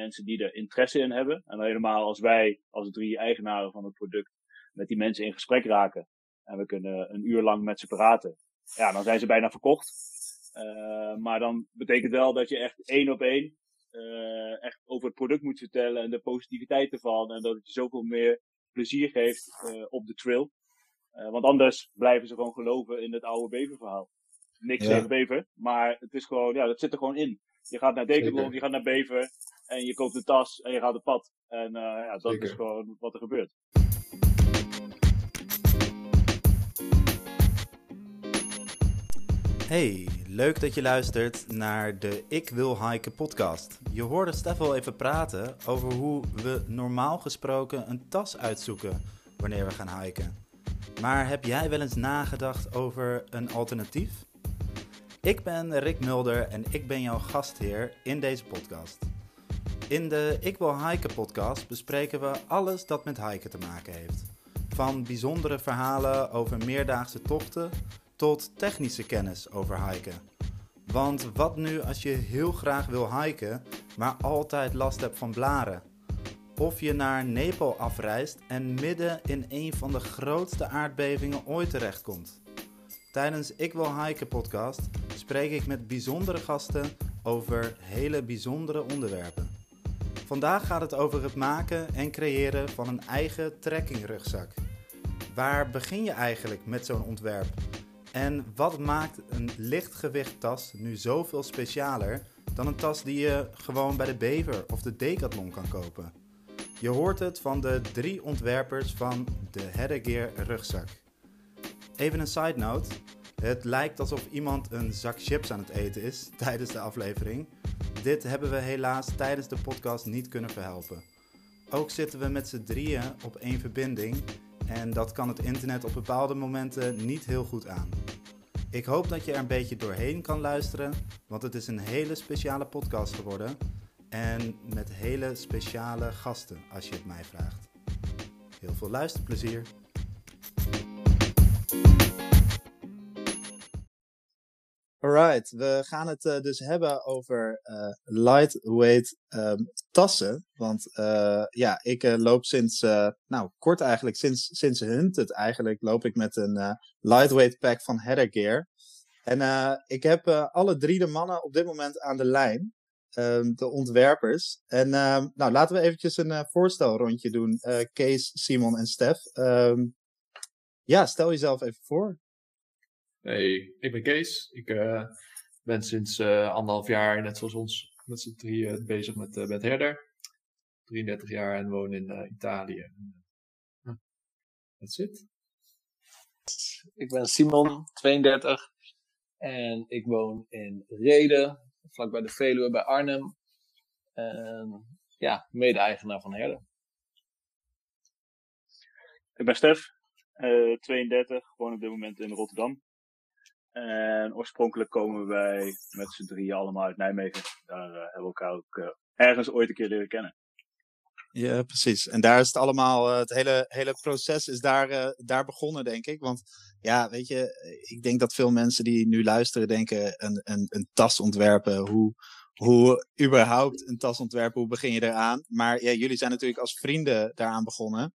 mensen die er interesse in hebben. En helemaal als wij, als drie eigenaren van het product, met die mensen in gesprek raken. En we kunnen een uur lang met ze praten. Ja, dan zijn ze bijna verkocht. Uh, maar dan betekent wel dat je echt één op één uh, echt over het product moet vertellen en de positiviteit ervan. En dat het je zoveel meer plezier geeft uh, op de trail. want anders blijven ze gewoon geloven in het oude beververhaal. Niks ja. tegen bever, maar het is gewoon, ja, dat zit er gewoon in. Je gaat naar Decathlon, je gaat naar Bever en je koopt een tas en je gaat op pad. En ja, dat Zeker. is gewoon wat er gebeurt. Hey, leuk dat je luistert naar de Ik Wil Hiken podcast. Je hoorde Stef al even praten over hoe we normaal gesproken een tas uitzoeken wanneer we gaan hiken. Maar heb jij wel eens nagedacht over een alternatief? Ik ben Rick Mulder en ik ben jouw gastheer in deze podcast. In de Ik Wil Hiken podcast bespreken we alles dat met hiken te maken heeft. Van bijzondere verhalen over meerdaagse tochten tot technische kennis over hiken. Want wat nu als je heel graag wil hiken, maar altijd last hebt van blaren? Of je naar Nepal afreist en midden in een van de grootste aardbevingen ooit terechtkomt. Tijdens Ik Wil Hiken podcast spreek ik met bijzondere gasten over hele bijzondere onderwerpen. Vandaag gaat het over het maken en creëren van een eigen trekkingrugzak. Waar begin je eigenlijk met zo'n ontwerp? En wat maakt een lichtgewicht tas nu zoveel specialer dan een tas die je gewoon bij de Bever of de Decathlon kan kopen? Je hoort het van de drie ontwerpers van de Headgear rugzak. Even een side note. Het lijkt alsof iemand een zak chips aan het eten is tijdens de aflevering. Dit hebben we helaas tijdens de podcast niet kunnen verhelpen. Ook zitten we met z'n drieën op één verbinding en dat kan het internet op bepaalde momenten niet heel goed aan. Ik hoop dat je er een beetje doorheen kan luisteren, want het is een hele speciale podcast geworden. En met hele speciale gasten, als je het mij vraagt. Heel veel luisterplezier! Alright, we gaan het uh, dus hebben over uh, lightweight um, tassen. Want uh, ja, ik loop sinds, nou kort eigenlijk, sinds, sinds Hunted eigenlijk, loop ik met een lightweight pack van Heather Gear. En ik heb alle drie de mannen op dit moment aan de lijn, um, de ontwerpers. En um, nou, laten we eventjes een voorstelrondje doen, Kees, Simon en Stef. ja, stel jezelf even voor. Hey, ik ben Kees. Ik uh, ben sinds uh, anderhalf jaar, net zoals ons, met z'n drieën bezig met, uh, met herder. 33 jaar en woon in Italië. That's it. Ik ben Simon, 32. En ik woon in Reden, vlakbij de Veluwe bij Arnhem. En ja, mede-eigenaar van Herder. Ik ben Stef, 32, woon op dit moment in Rotterdam. En oorspronkelijk komen wij met z'n drieën allemaal uit Nijmegen. Daar uh, hebben we elkaar ook uh, ergens ooit een keer leren kennen. Ja, precies. En daar is het allemaal, uh, het hele, hele proces is daar, daar begonnen, denk ik. Want ja, weet je, ik denk dat veel mensen die nu luisteren denken, een, een, een tas ontwerpen, hoe, hoe überhaupt een tas ontwerpen, hoe begin je eraan? Maar ja, jullie zijn natuurlijk als vrienden daaraan begonnen.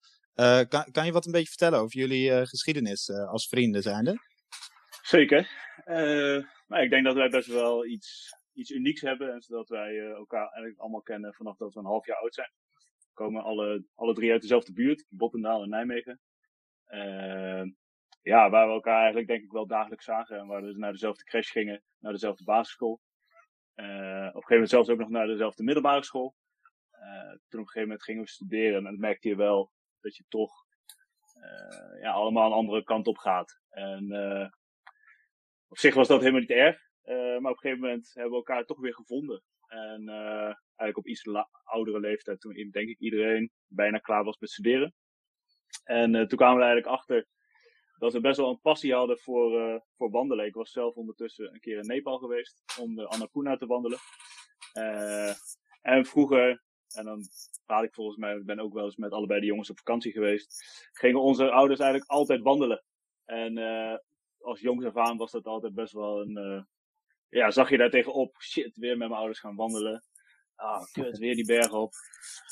kan, kan je wat een beetje vertellen over jullie geschiedenis als vrienden zijnde? Zeker. Uh, maar ik denk dat wij best wel iets, iets unieks hebben. En zodat wij uh, elkaar eigenlijk allemaal kennen vanaf dat we een half jaar oud zijn. We komen alle, alle drie uit dezelfde buurt, Bottendaal en Nijmegen. Uh, ja, waar we elkaar eigenlijk denk ik wel dagelijks zagen. En waar we dus naar dezelfde crash gingen, naar dezelfde basisschool. op een gegeven moment zelfs ook nog naar dezelfde middelbare school. toen op een gegeven moment gingen we studeren. En dan merkte je wel dat je toch ja, allemaal een andere kant op gaat. En op zich was dat helemaal niet erg. Uh, maar op een gegeven moment hebben we elkaar toch weer gevonden. En uh, eigenlijk op iets oudere leeftijd, toen denk ik iedereen bijna klaar was met studeren. En uh, toen kwamen we eigenlijk achter dat we best wel een passie hadden voor, voor wandelen. Ik was zelf ondertussen een keer in Nepal geweest om de Annapurna te wandelen. en vroeger, en dan praat ik volgens mij, ik ben ook wel eens met allebei de jongens op vakantie geweest, gingen onze ouders eigenlijk altijd wandelen. En als jongs af aan was dat altijd best wel een. Uh, ja, zag je daar tegenop, shit, weer met mijn ouders gaan wandelen. ah, kut, weer die berg op.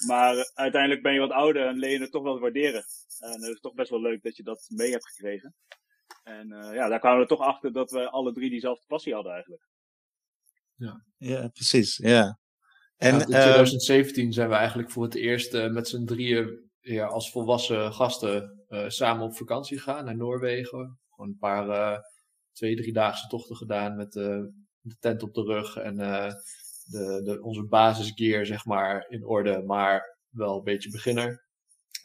Maar uiteindelijk ben je wat ouder en leer je het toch wel waarderen. En het is toch best wel leuk dat je dat mee hebt gekregen. En uh, ja, daar kwamen we toch achter dat we alle drie diezelfde passie hadden eigenlijk. Ja, ja precies. Ja. En, ja, in 2017 uh, zijn we eigenlijk voor het eerst uh, met z'n drieën ja, als volwassen gasten samen op vakantie gegaan naar Noorwegen. Een paar twee, driedaagse tochten gedaan met de tent op de rug en de, de, onze basisgear zeg maar in orde, maar wel een beetje beginner.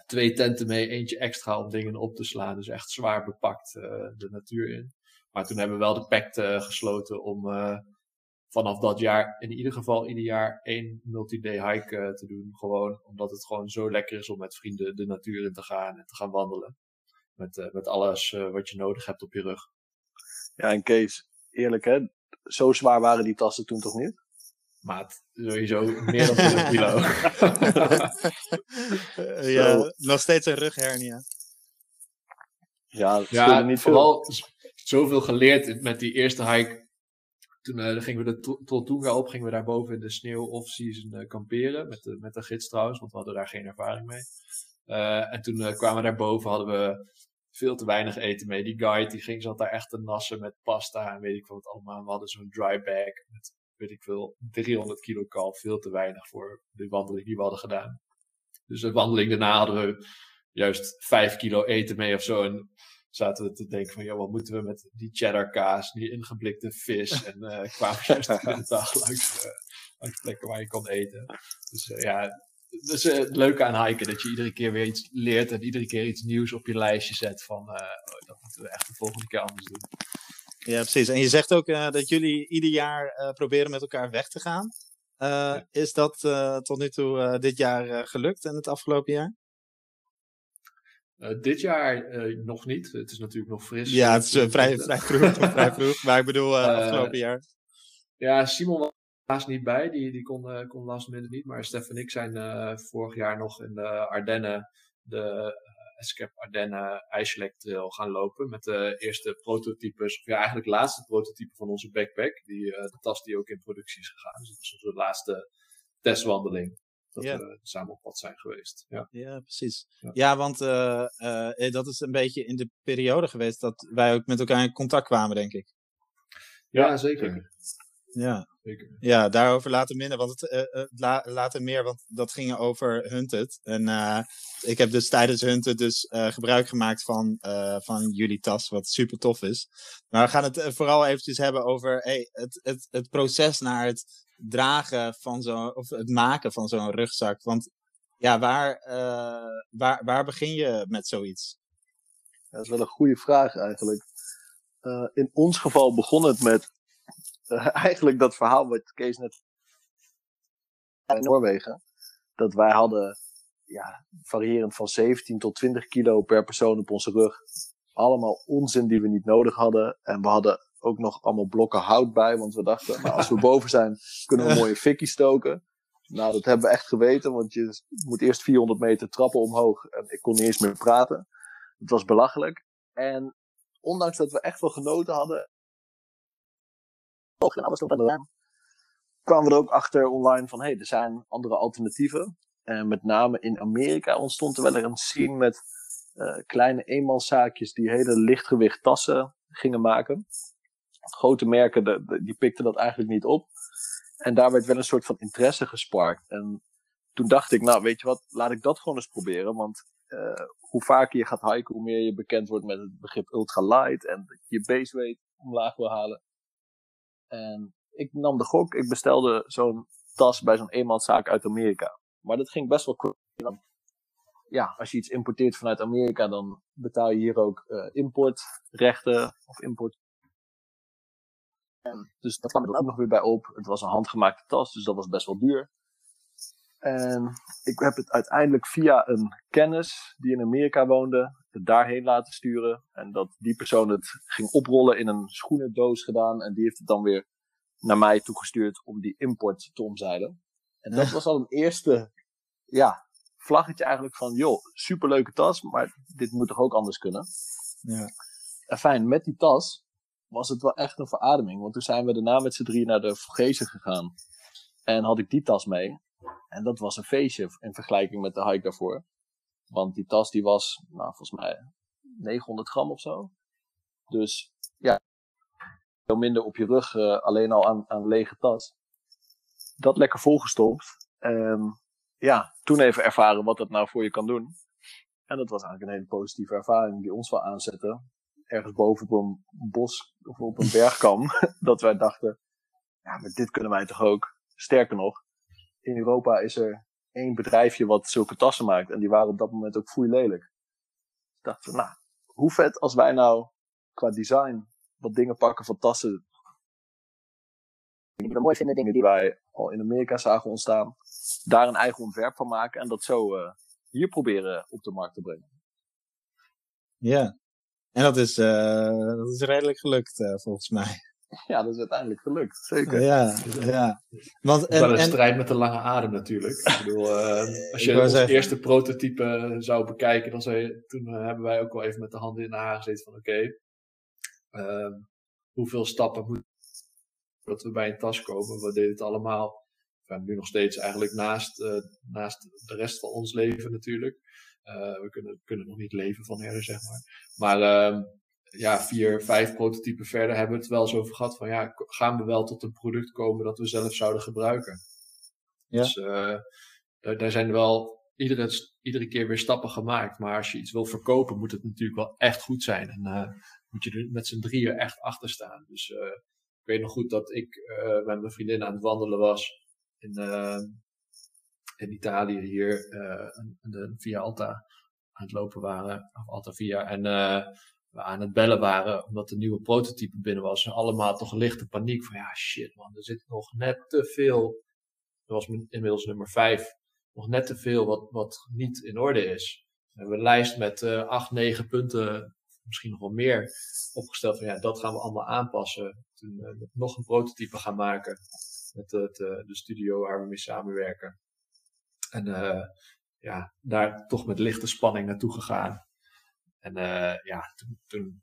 Twee tenten mee, eentje extra om dingen op te slaan. Dus echt zwaar bepakt de natuur in. Maar toen hebben we wel de pact gesloten om vanaf dat jaar in ieder geval ieder jaar één multi-day hike te doen. Gewoon omdat het gewoon zo lekker is om met vrienden de natuur in te gaan en te gaan wandelen. Met, met alles wat je nodig hebt op je rug. Ja, en Kees, eerlijk hè, zo zwaar waren die tassen toen toch niet? Maat, sowieso meer dan 20 kilo. ja, nog steeds een rughernia. Ja, dat ja niet vooral veel. zoveel geleerd met die eerste hike. Toen uh, gingen we de Toltunga op, gingen we daar boven in de sneeuw off-season uh, kamperen. Met de, met de gids trouwens, want we hadden daar geen ervaring mee. Uh, en toen kwamen we daar boven, hadden we veel te weinig eten mee. Die guide die ging, zat daar echt te nassen met pasta en weet ik wat allemaal. We hadden zo'n dry bag met weet ik veel, 300 kilo kalf. Veel te weinig voor de wandeling die we hadden gedaan. Dus de wandeling daarna hadden we juist 5 kilo eten mee of zo. En zaten we te denken van, ja, wat moeten we met die cheddar kaas, die ingeblikte vis. En uh, kwamen juist de dag langs, uh, langs plekken waar je kon eten. Dus uh, ja, dat is het leuke aan hiken, dat je iedere keer weer iets leert en iedere keer iets nieuws op je lijstje zet van, oh, dat moeten we echt de volgende keer anders doen. Ja, precies. En je zegt ook uh, dat jullie ieder jaar uh, proberen met elkaar weg te gaan. Ja. Is dat tot nu toe dit jaar gelukt en het afgelopen jaar? dit jaar nog niet. Het is natuurlijk nog fris. Ja, het is vrij, vrij, vroeg, vrij vroeg. Maar ik bedoel afgelopen jaar. Ja, Simon helaas niet bij. Die, die kon, kon last minute niet. Maar Stef en ik zijn vorig jaar nog in de Ardennen de Escape Ardennen IJsselek Trail gaan lopen. Met de eerste prototypes, of ja, eigenlijk laatste prototype van onze backpack. Die, uh, de tas die ook in productie is gegaan. Dus dat was onze laatste testwandeling. Dat we samen op pad zijn geweest. Ja, ja precies. Ja, ja want uh, uh, dat is een beetje in de periode geweest dat wij ook met elkaar in contact kwamen, denk ik. Ja, ja zeker. Ja. Zeker. ja, daarover later minder, want het, uh, la, later meer, want dat ging over Hunted. En uh, ik heb dus tijdens Hunted dus gebruik gemaakt van, van jullie tas, wat super tof is. Maar we gaan het vooral eventjes hebben over hey, het, het, het proces naar het dragen van zo'n, of het maken van zo'n rugzak. Want ja, waar, waar, waar begin je met zoiets? dat is wel een goede vraag eigenlijk. in ons geval begon het met eigenlijk dat verhaal wat Kees net in Noorwegen. Dat wij hadden ja, variërend van 17 tot 20 kilo per persoon op onze rug. Allemaal onzin die we niet nodig hadden. En we hadden ook nog allemaal blokken hout bij. Want we dachten, nou, als we boven zijn, kunnen we een mooie fikkie stoken. Nou, dat hebben we echt geweten. Want je moet eerst 400 meter trappen omhoog. En ik kon niet eens meer praten. Het was belachelijk. En ondanks dat we echt wel genoten hadden, en alles erop en kwamen we er ook achter online van, hé, hey, er zijn andere alternatieven. En met name in Amerika ontstond er wel een scene met uh, kleine eenmanszaakjes die hele lichtgewicht tassen gingen maken. Grote merken, die pikten dat eigenlijk niet op. En daar werd wel een soort van interesse gesparkt. En toen dacht ik, nou weet je wat, laat ik dat gewoon eens proberen. Want uh, hoe vaker je gaat hiken, hoe meer je bekend wordt met het begrip ultralight. En je je base weight omlaag wil halen. En ik nam de gok, ik bestelde zo'n tas bij zo'n eenmanszaak uit Amerika. Maar dat ging best wel kort. Ja, als je iets importeert vanuit Amerika, dan betaal je hier ook uh, importrechten of import. Dus dat kwam er ook nog weer bij op. Het was een handgemaakte tas, dus dat was best wel duur. En ik heb het uiteindelijk via een kennis die in Amerika woonde, het daarheen laten sturen. En dat die persoon het ging oprollen in een schoenendoos gedaan. En die heeft het dan weer naar mij toegestuurd om die import te omzeilen. En dat was al een eerste, ja, vlaggetje eigenlijk van, joh, superleuke tas, maar dit moet toch ook anders kunnen. Ja. En fijn, met die tas was het wel echt een verademing. Want toen zijn we daarna met z'n drie naar de Vogezen gegaan. En had ik die tas mee. En dat was een feestje in vergelijking met de hike daarvoor. Want die tas die was, nou, volgens mij 900 gram of zo. Dus ja, veel minder op je rug, uh, alleen al aan, aan lege tas. Dat lekker volgestopt. En ja, toen even ervaren wat dat nou voor je kan doen. En dat was eigenlijk een hele positieve ervaring die ons wel aanzette. Ergens boven op een bos of op een bergkam. dat wij dachten, ja, maar dit kunnen wij toch ook. Sterker nog, in Europa is er één bedrijfje wat zulke tassen maakt. En die waren op dat moment ook foei lelijk. dachten we, nou, hoe vet als wij nou qua design wat dingen pakken van tassen. Die we mooi vinden, dingen die wij al in Amerika zagen ontstaan. Daar een eigen ontwerp van maken en dat zo uh, hier proberen op de markt te brengen. Ja, en dat is, uh, dat is redelijk gelukt uh, volgens mij. Ja, dat is uiteindelijk gelukt, zeker. Ja, ja. Want, en, wel een en, strijd met de lange adem natuurlijk. Ik bedoel, uh, als je ons eerste prototype zou bekijken, dan zou je, toen hebben wij ook wel even met de handen in de haar gezeten van oké, okay, uh, hoeveel stappen moeten dat we bij een tas komen. We deden het allemaal. We nu nog steeds eigenlijk naast, uh, naast de rest van ons leven natuurlijk. Uh, we kunnen, kunnen nog niet leven van herden, zeg maar. Maar uh, ja, vier, vijf prototypen verder hebben we het wel eens over gehad van ja, gaan we wel tot een product komen dat we zelf zouden gebruiken. Ja. Dus uh, daar, daar zijn wel iedere, iedere keer weer stappen gemaakt. Maar als je iets wil verkopen, moet het natuurlijk wel echt goed zijn. En uh, moet je er met z'n drieën echt achter staan. Dus uh, ik weet nog goed dat ik met mijn vriendin aan het wandelen was in, in Italië hier, de, via Alta aan het lopen waren, of Alta Via, en we aan het bellen waren omdat de nieuwe prototype binnen was. En allemaal toch lichte paniek van ja shit man, er zit nog net te veel. Dat was inmiddels nummer vijf. Nog net te veel wat, wat niet in orde is. We hebben een lijst met uh, acht, negen punten misschien nog wel meer opgesteld van ja, dat gaan we allemaal aanpassen. Toen uh, nog een prototype gaan maken met uh, de studio waar we mee samenwerken. En ja, daar toch met lichte spanning naartoe gegaan. En ja, toen, toen,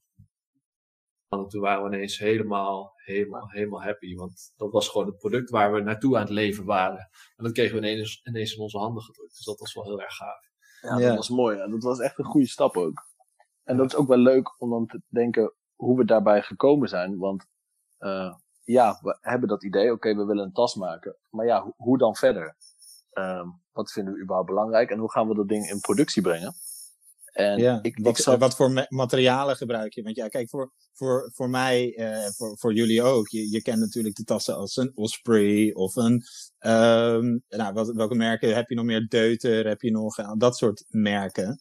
toen waren we ineens helemaal, helemaal, helemaal happy. Want dat was gewoon het product waar we naartoe aan het leven waren. En dat kregen we ineens, ineens in onze handen gedrukt. Dus dat was wel heel erg gaaf. Ja, dat was mooi. Ja. Dat was echt een goede stap ook. En dat is ook wel leuk om dan te denken hoe we daarbij gekomen zijn. Want uh, ja, we hebben dat idee, oké, we willen een tas maken. Maar ja, ho hoe dan verder? Um, wat vinden we überhaupt belangrijk en hoe gaan we dat ding in productie brengen? En ja, ik, wat, ik zat... wat voor materialen gebruik je? Want ja, kijk, voor, voor, voor mij, uh, voor, voor jullie ook. Je, je kent natuurlijk de tassen als een Osprey of een. Um, nou, wat, welke merken heb je nog meer? Deuter heb je nog? Dat soort merken.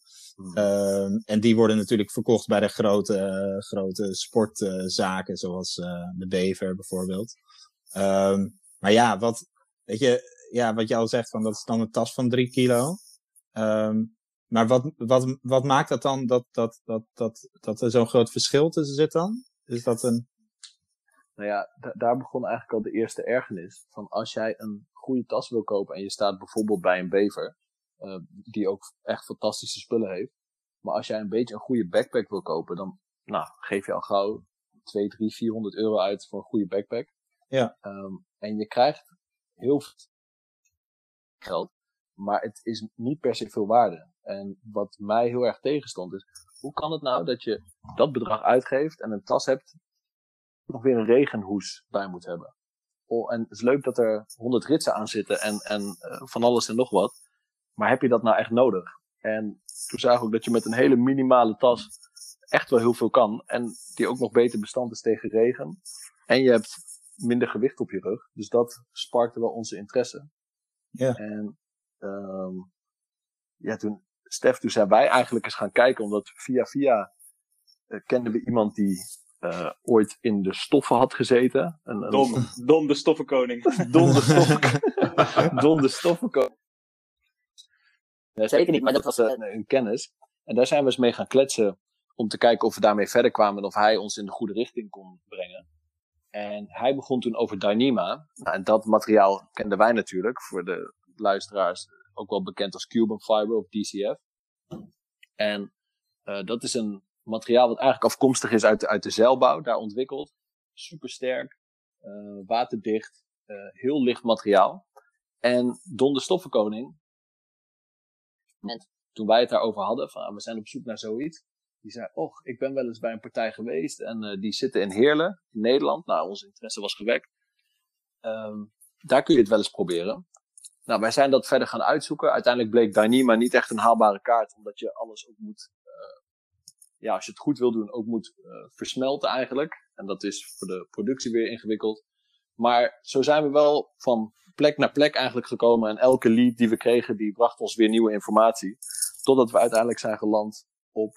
Uh, en die worden natuurlijk verkocht bij de grote, uh, grote sportzaken, zoals uh, de Bever bijvoorbeeld. Um, maar ja, wat, weet je, ja, wat je al zegt, van, dat is dan een tas van drie kilo. Um, maar wat, wat, wat maakt dat dan dat, dat, dat, dat, dat er zo'n groot verschil tussen zit dan? Is dat een... Nou ja, daar begon eigenlijk al de eerste ergernis. Van als jij een goede tas wil kopen en je staat bijvoorbeeld bij een bever, uh, die ook echt fantastische spullen heeft. Maar als jij een beetje een goede backpack wil kopen, dan nou, geef je al gauw 2, 3, 400 euro uit voor een goede backpack. Ja. Um, en je krijgt heel veel geld, maar het is niet per se veel waarde. En wat mij heel erg tegenstond is, hoe kan het nou dat je dat bedrag uitgeeft en een tas hebt, nog weer een regenhoes bij moet hebben? Oh, en het is leuk dat er 100 ritsen aan zitten en, en uh, van alles en nog wat. Maar heb je dat nou echt nodig? En toen zag ik ook dat je met een hele minimale tas echt wel heel veel kan. En die ook nog beter bestand is tegen regen. En je hebt minder gewicht op je rug. Dus dat sparkte wel onze interesse. Ja. En um, ja, toen, Stef, toen zijn wij eigenlijk eens gaan kijken, omdat via via uh, kenden we iemand die uh, ooit in de stoffen had gezeten. Een, een... Dom, Dom de stoffenkoning. Dom de stoffenkoning. Dom de stoffenkoning. Nee, zeker niet, maar dat was uh, een kennis. En daar zijn we eens mee gaan kletsen om te kijken of we daarmee verder kwamen en of hij ons in de goede richting kon brengen. En hij begon toen over Dyneema. Nou, en dat materiaal kenden wij natuurlijk, voor de luisteraars ook wel bekend als Cuban Fiber of DCF. En uh, dat is een materiaal wat eigenlijk afkomstig is uit de, uit de zeilbouw, daar ontwikkeld. Super sterk, uh, waterdicht, heel licht materiaal. En Don de Stoffenkoning, toen wij het daarover hadden, van ah, we zijn op zoek naar zoiets, die zei, och, ik ben wel eens bij een partij geweest en die zitten in Heerlen, in Nederland. Nou, onze interesse was gewekt. Um, daar kun je het wel eens proberen. Nou, wij zijn dat verder gaan uitzoeken. Uiteindelijk bleek Dyneema niet echt een haalbare kaart, omdat je alles ook moet, uh, ja, als je het goed wil doen, ook moet uh, versmelten eigenlijk. En dat is voor de productie weer ingewikkeld. Maar zo zijn we wel van plek naar plek eigenlijk gekomen. En elke lead die we kregen, die bracht ons weer nieuwe informatie. Totdat we uiteindelijk zijn geland op,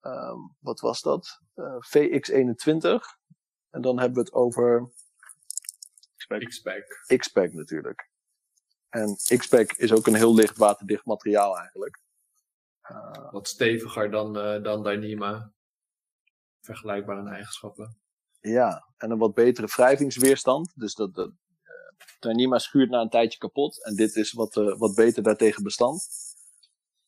um, wat was dat? Uh, VX21. En dan hebben we het over... X-Pack. X-Pack natuurlijk. En X-Pack is ook een heel licht waterdicht materiaal eigenlijk. Uh, Wat steviger dan, uh, dan Dyneema. Vergelijkbaar in eigenschappen. Ja, en een wat betere wrijvingsweerstand. Dus dat, dat uh, Dyneema schuurt na een tijdje kapot. En dit is wat, wat beter daartegen bestand.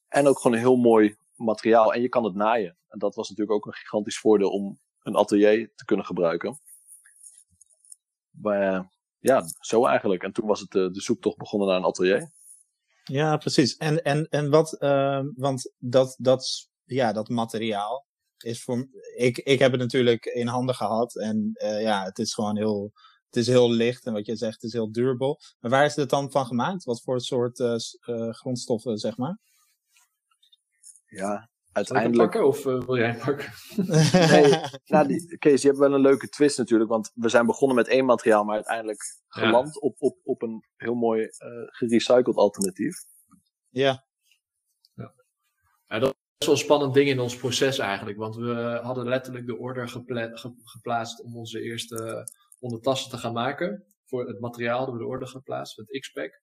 En ook gewoon een heel mooi materiaal. En je kan het naaien. En dat was natuurlijk ook een gigantisch voordeel om een atelier te kunnen gebruiken. Maar ja, zo eigenlijk. En toen was het de zoektocht begonnen naar een atelier. Ja, precies. En, en, en wat, want dat, dat, ja, dat materiaal, is voor ik, ik heb het natuurlijk in handen gehad en uh, ja, het is gewoon heel, het is heel licht en wat je zegt, het is heel duurbaar. Maar waar is het dan van gemaakt? Wat voor soort uh, grondstoffen, zeg maar? Ja, uiteindelijk. pakken of wil jij pakken? nee, nou, die, Kees, je hebt wel een leuke twist natuurlijk, want we zijn begonnen met één materiaal, maar uiteindelijk geland ja. op, op, op een heel mooi gerecycled alternatief. Ja. ja. ja dat best wel een spannend ding in ons proces eigenlijk. Want we hadden letterlijk de order gepla ge geplaatst om onze eerste ondertassen te gaan maken. Voor het materiaal hadden we de order geplaatst, het X-Pack.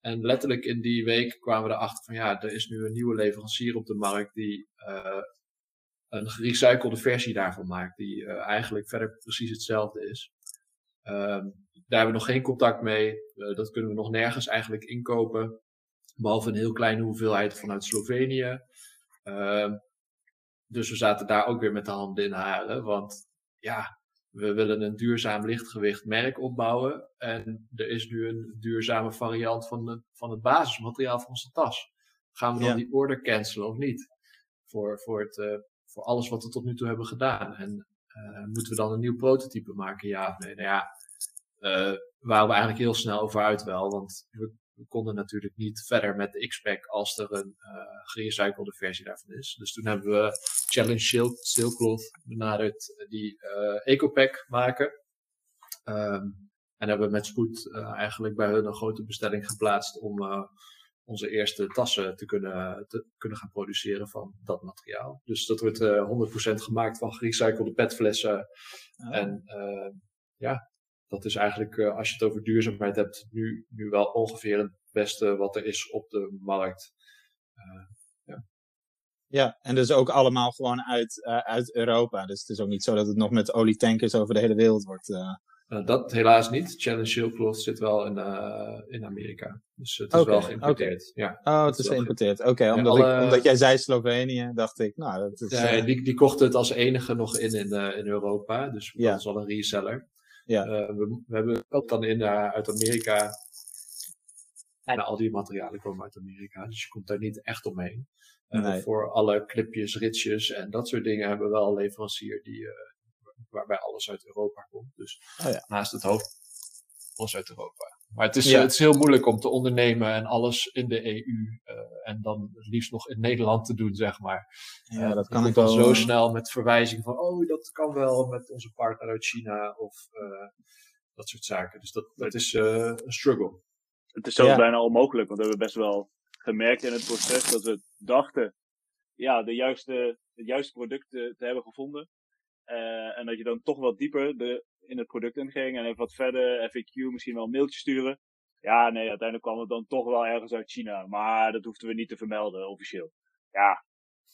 En letterlijk in die week kwamen we erachter van ja, er is nu een nieuwe leverancier op de markt die uh, een gerecyclede versie daarvan maakt. Die uh, eigenlijk verder precies hetzelfde is. Um, daar hebben we nog geen contact mee. Uh, dat kunnen we nog nergens eigenlijk inkopen. Behalve een heel kleine hoeveelheid vanuit Slovenië. Uh, dus we zaten daar ook weer met de handen in haren. Want ja, we willen een duurzaam lichtgewicht merk opbouwen. En er is nu een duurzame variant van, de, van het basismateriaal van onze tas. Gaan we dan ja. die order cancelen of niet? Voor, voor, het, uh, voor alles wat we tot nu toe hebben gedaan. En uh, moeten we dan een nieuw prototype maken? Ja of nee? Nou ja, uh, waren we eigenlijk heel snel over uit wel. Want we we konden natuurlijk niet verder met de X-Pack als er een uh, gerecyclede versie daarvan is. Dus toen hebben we Challenge Silk, Silkcloth benaderd die uh, EcoPack maken. Um, en hebben we met spoed uh, eigenlijk bij hun een grote bestelling geplaatst om onze eerste tassen te kunnen, te kunnen gaan produceren van dat materiaal. Dus dat wordt 100% gemaakt van gerecyclede petflessen. Oh. En ja, dat is eigenlijk, uh, als je het over duurzaamheid hebt, nu, nu wel ongeveer het beste wat er is op de markt. Uh, ja. ja, en dus ook allemaal gewoon uit, uh, uit Europa. Dus het is ook niet zo dat het nog met olietankers over de hele wereld wordt. dat helaas niet. Challenge Shieldcloth zit wel in, in Amerika. Dus het is okay, wel geïmporteerd. Okay. Ja, oh, het is geïmporteerd. Oké, okay, omdat, alle... omdat jij zei Slovenië, dacht ik, nou, dat is... Ja, die, die kochten het als enige nog in in, in Europa. Dus ja. dat is wel een reseller. Ja. Uh, we, we, hebben ook dan in, uh, uit Amerika. En al die materialen komen uit Amerika, dus je komt daar niet echt omheen. Nee. Voor alle clipjes, ritsjes en dat soort dingen hebben we wel een leverancier die, waarbij alles uit Europa komt. Dus oh ja. naast het hoofd, alles uit Europa. Maar het is, ja. het is heel moeilijk om te ondernemen en alles in de EU uh, en dan het liefst nog in Nederland te doen, zeg maar. Ja, uh, dat kan ik wel. zo snel met verwijzing van, oh, dat kan wel met onze partner uit China of uh, dat soort zaken. Dus dat, dat is een struggle. Het is zelfs ja. bijna onmogelijk, want we hebben best wel gemerkt in het proces dat we dachten, ja, de juiste, het juiste product te, te hebben gevonden. en dat je dan toch wat dieper de, in het product inging en even wat verder, FAQ, misschien wel een mailtje sturen. Ja, nee, uiteindelijk kwam het dan toch wel ergens uit China. Maar dat hoefden we niet te vermelden, officieel. Ja,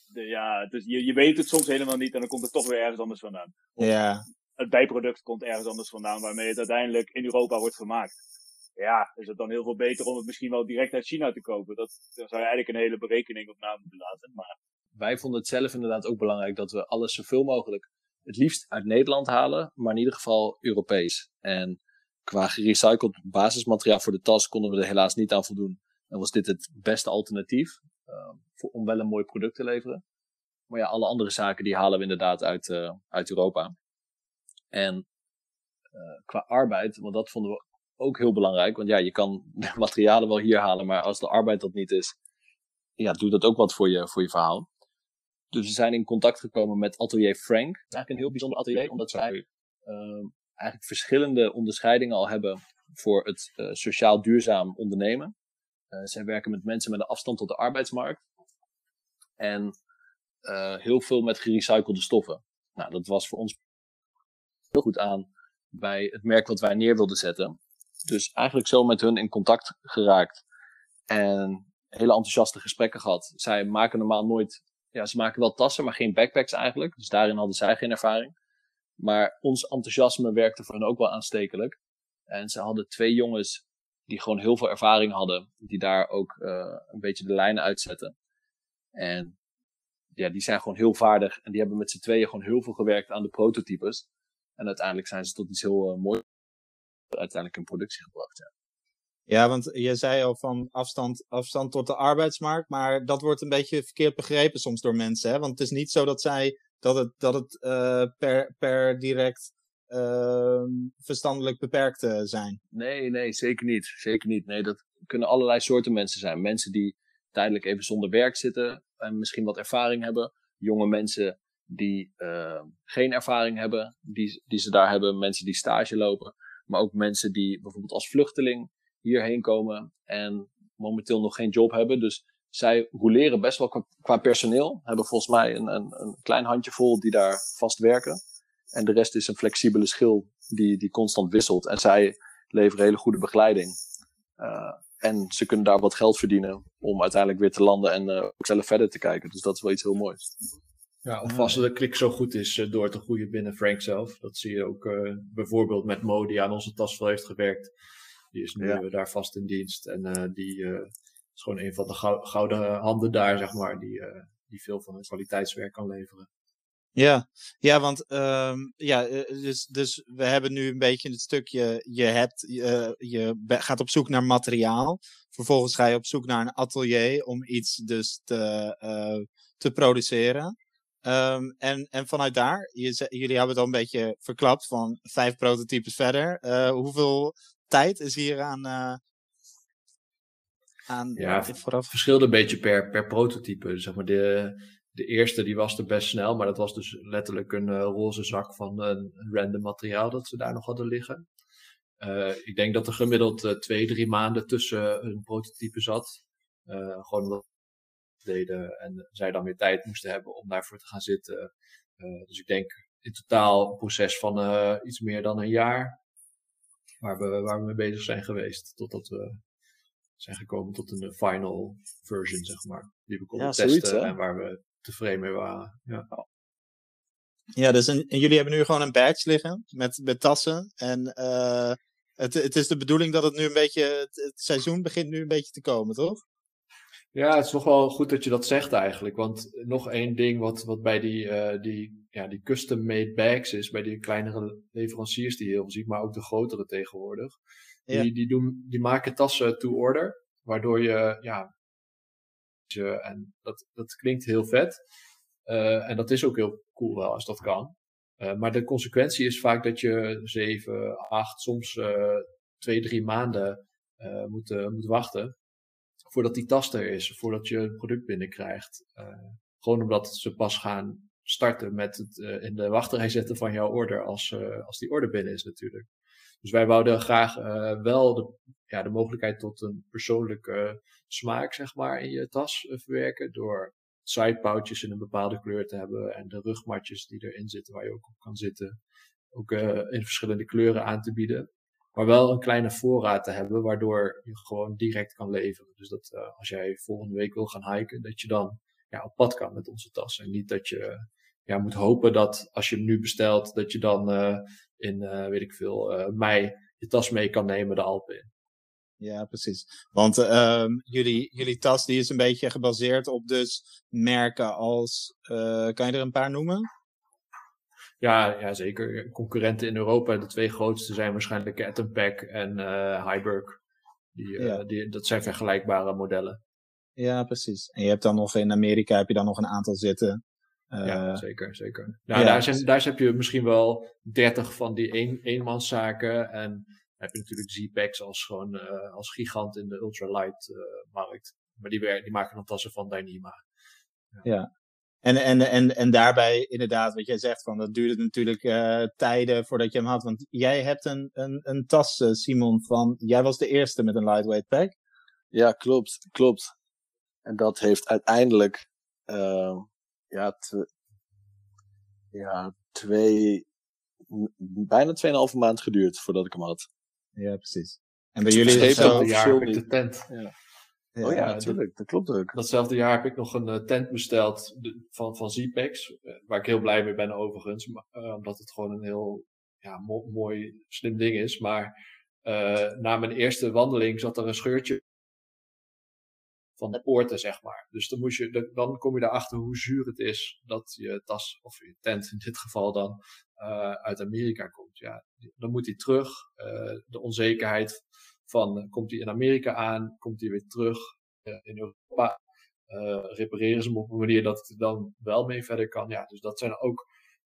de, ja dus je, je weet het soms helemaal niet en dan komt het toch weer ergens anders vandaan. Of ja. Het bijproduct komt ergens anders vandaan waarmee het uiteindelijk in Europa wordt gemaakt. Ja, is het dan heel veel beter om het misschien wel direct uit China te kopen? Dat, daar zou je eigenlijk een hele berekening op na moeten laten. Maar... Wij vonden het zelf inderdaad ook belangrijk dat we alles zoveel mogelijk het liefst uit Nederland halen, maar in ieder geval Europees. En qua gerecycled basismateriaal voor de tas konden we er helaas niet aan voldoen. En was dit het beste alternatief voor, om wel een mooi product te leveren. Maar ja, alle andere zaken die halen we inderdaad uit, uit Europa. En qua arbeid, want dat vonden we ook heel belangrijk. Want ja, je kan de materialen wel hier halen, maar als de arbeid dat niet is, ja, doet dat ook wat voor je, voor je verhaal. Dus we zijn in contact gekomen met Atelier Frank. Eigenlijk een heel bijzonder atelier, omdat zij uh, eigenlijk verschillende onderscheidingen al hebben voor het uh, sociaal duurzaam ondernemen. Uh, zij werken met mensen met een afstand tot de arbeidsmarkt. En uh, heel veel met gerecyclede stoffen. Nou, dat was voor ons heel goed aan bij het merk wat wij neer wilden zetten. Dus eigenlijk zo met hun in contact geraakt. En hele enthousiaste gesprekken gehad. Zij maken normaal nooit, ja, ze maken wel tassen, maar geen backpacks eigenlijk. Dus daarin hadden zij geen ervaring. Maar ons enthousiasme werkte voor hen ook wel aanstekelijk. En ze hadden twee jongens die gewoon heel veel ervaring hadden, die daar ook uh, een beetje de lijnen uitzetten. En ja, die zijn gewoon heel vaardig en die hebben met z'n tweeën gewoon heel veel gewerkt aan de prototypes. En uiteindelijk zijn ze tot iets heel uh, moois uiteindelijk in productie gebracht. Ja. Ja, want je zei al van afstand, afstand tot de arbeidsmarkt, maar dat wordt een beetje verkeerd begrepen soms door mensen. Hè? Want het is niet zo dat zij dat het, dat het uh, per, per direct uh, verstandelijk beperkt uh, zijn. Nee, nee, zeker niet. Zeker niet. Nee, dat kunnen allerlei soorten mensen zijn. Mensen die tijdelijk even zonder werk zitten en misschien wat ervaring hebben. Jonge mensen die ehm, geen ervaring hebben, die, die ze daar hebben. Mensen die stage lopen. Maar ook mensen die bijvoorbeeld als vluchteling hierheen komen en momenteel nog geen job hebben. Dus zij roleren best wel qua, personeel. Hebben volgens mij een, een, een klein handjevol die daar vast werken. En de rest is een flexibele schil die, die constant wisselt. En zij leveren hele goede begeleiding. Uh, en ze kunnen daar wat geld verdienen om uiteindelijk weer te landen en uh, ook zelf verder te kijken. Dus dat is wel iets heel moois. Ja, of als de klik zo goed is uh, door te groeien binnen Frank zelf. Dat zie je ook bijvoorbeeld met Mo die aan onze tasvel heeft gewerkt. Die is nu ja. daar vast in dienst. En uh, die uh, is gewoon een van de gouden handen daar, zeg maar, die, die veel van het kwaliteitswerk kan leveren. Ja, ja want um, ja, dus, dus we hebben nu een beetje het stukje, je, hebt, uh, je gaat op zoek naar materiaal. Vervolgens ga je op zoek naar een atelier om iets dus te, uh, te produceren. Um, en, en vanuit daar, je, jullie hebben het al een beetje verklapt van vijf prototypes verder. Uh, hoeveel tijd is hier aan. Uh, aan ja, vooraf. verschilde een beetje per, per prototype. Zeg maar de, de eerste die was er best snel, maar dat was dus letterlijk een uh, roze zak van een random materiaal dat ze daar nog hadden liggen. Uh, ik denk dat er gemiddeld uh, twee, drie maanden tussen een prototype zat. gewoon omdat deden en zij dan weer tijd moesten hebben om daarvoor te gaan zitten. dus ik denk in totaal een proces van iets meer dan een jaar waar we, waar we mee bezig zijn geweest. Totdat we zijn gekomen tot een final version, zeg maar. Die we konden testen en waar we tevreden mee waren. Ja, ja dus en, jullie hebben nu gewoon een badge liggen met, met tassen. En uh, het, het is de bedoeling dat het nu een beetje, het, het seizoen begint nu een beetje te komen, toch? Ja, het is nog wel goed dat je dat zegt eigenlijk. Want nog één ding wat, wat bij die, uh, die, ja, die custom-made bags is, bij die kleinere leveranciers die je heel veel ziet, maar ook de grotere tegenwoordig. Ja. Die, die, doen, die maken tassen to order, waardoor je, ja, je, en dat, dat klinkt heel vet. Uh, en dat is ook heel cool wel als dat kan. Uh, maar de consequentie is vaak dat je zeven, acht, soms twee, drie maanden moet, moet wachten voordat die tas er is, voordat je het product binnenkrijgt. Uh, gewoon omdat ze pas gaan starten met het uh, in de wachtrij zetten van jouw order als, uh, als die order binnen is natuurlijk. Dus wij wouden graag wel de, ja, de mogelijkheid tot een persoonlijke smaak zeg maar in je tas verwerken door sidepouches in een bepaalde kleur te hebben en de rugmatjes die erin zitten waar je ook op kan zitten ook in verschillende kleuren aan te bieden maar wel een kleine voorraad te hebben, waardoor je gewoon direct kan leveren. Dus dat uh, als jij volgende week wil gaan hiken, dat je dan ja, op pad kan met onze tas. En niet dat je ja, moet hopen dat als je hem nu bestelt, dat je dan uh, in, uh, weet ik veel, mei je tas mee kan nemen de Alpen in. Ja, precies. Want uh, jullie, jullie tas die is een beetje gebaseerd op dus merken als, kan je er een paar noemen? Ja, ja, zeker. Concurrenten in Europa, de twee grootste zijn waarschijnlijk Ettenpack en uh, Hyberg. Die, uh, die, dat zijn vergelijkbare modellen. Ja, precies. En je hebt dan nog in Amerika heb je dan nog een aantal zitten. Uh, ja, zeker, zeker. Nou, ja, daar, zijn, daar heb je misschien wel 30 van die een, eenmanszaken. En dan heb je natuurlijk Z-Packs als, gewoon, uh, als gigant in de ultralight markt. Maar die, die maken dan tassen van Dyneema. Ja. ja. En, en, en, en daarbij inderdaad, wat jij zegt, van, dat duurde natuurlijk uh, tijden voordat je hem had. Want jij hebt een, een, een tas, uh, Simon, van, jij was de eerste met een lightweight pack. Ja, klopt, klopt. En dat heeft uiteindelijk, uh, ja, ja, twee, bijna tweeënhalve maand geduurd voordat ik hem had. Ja, precies. En bij jullie is het zo... jaar de tent. Ja oh ja, natuurlijk. Dat klopt ook. Datzelfde jaar heb ik nog een uh, tent besteld van, van Z-Packs. Uh, waar ik heel blij mee ben overigens. Uh, omdat het gewoon een heel ja, mo mooi, slim ding is. Maar na mijn eerste wandeling zat er een scheurtje van de poorten, zeg maar. Dus dan, moest je, dan kom je erachter hoe zuur het is dat je tas, of je tent in dit geval dan, uit Amerika komt. Ja, dan moet hij terug. de onzekerheid van komt hij in Amerika aan, komt hij weer terug uh, in Europa, uh, repareren ze hem op een manier dat het er dan wel mee verder kan. Ja, dus dat zijn ook,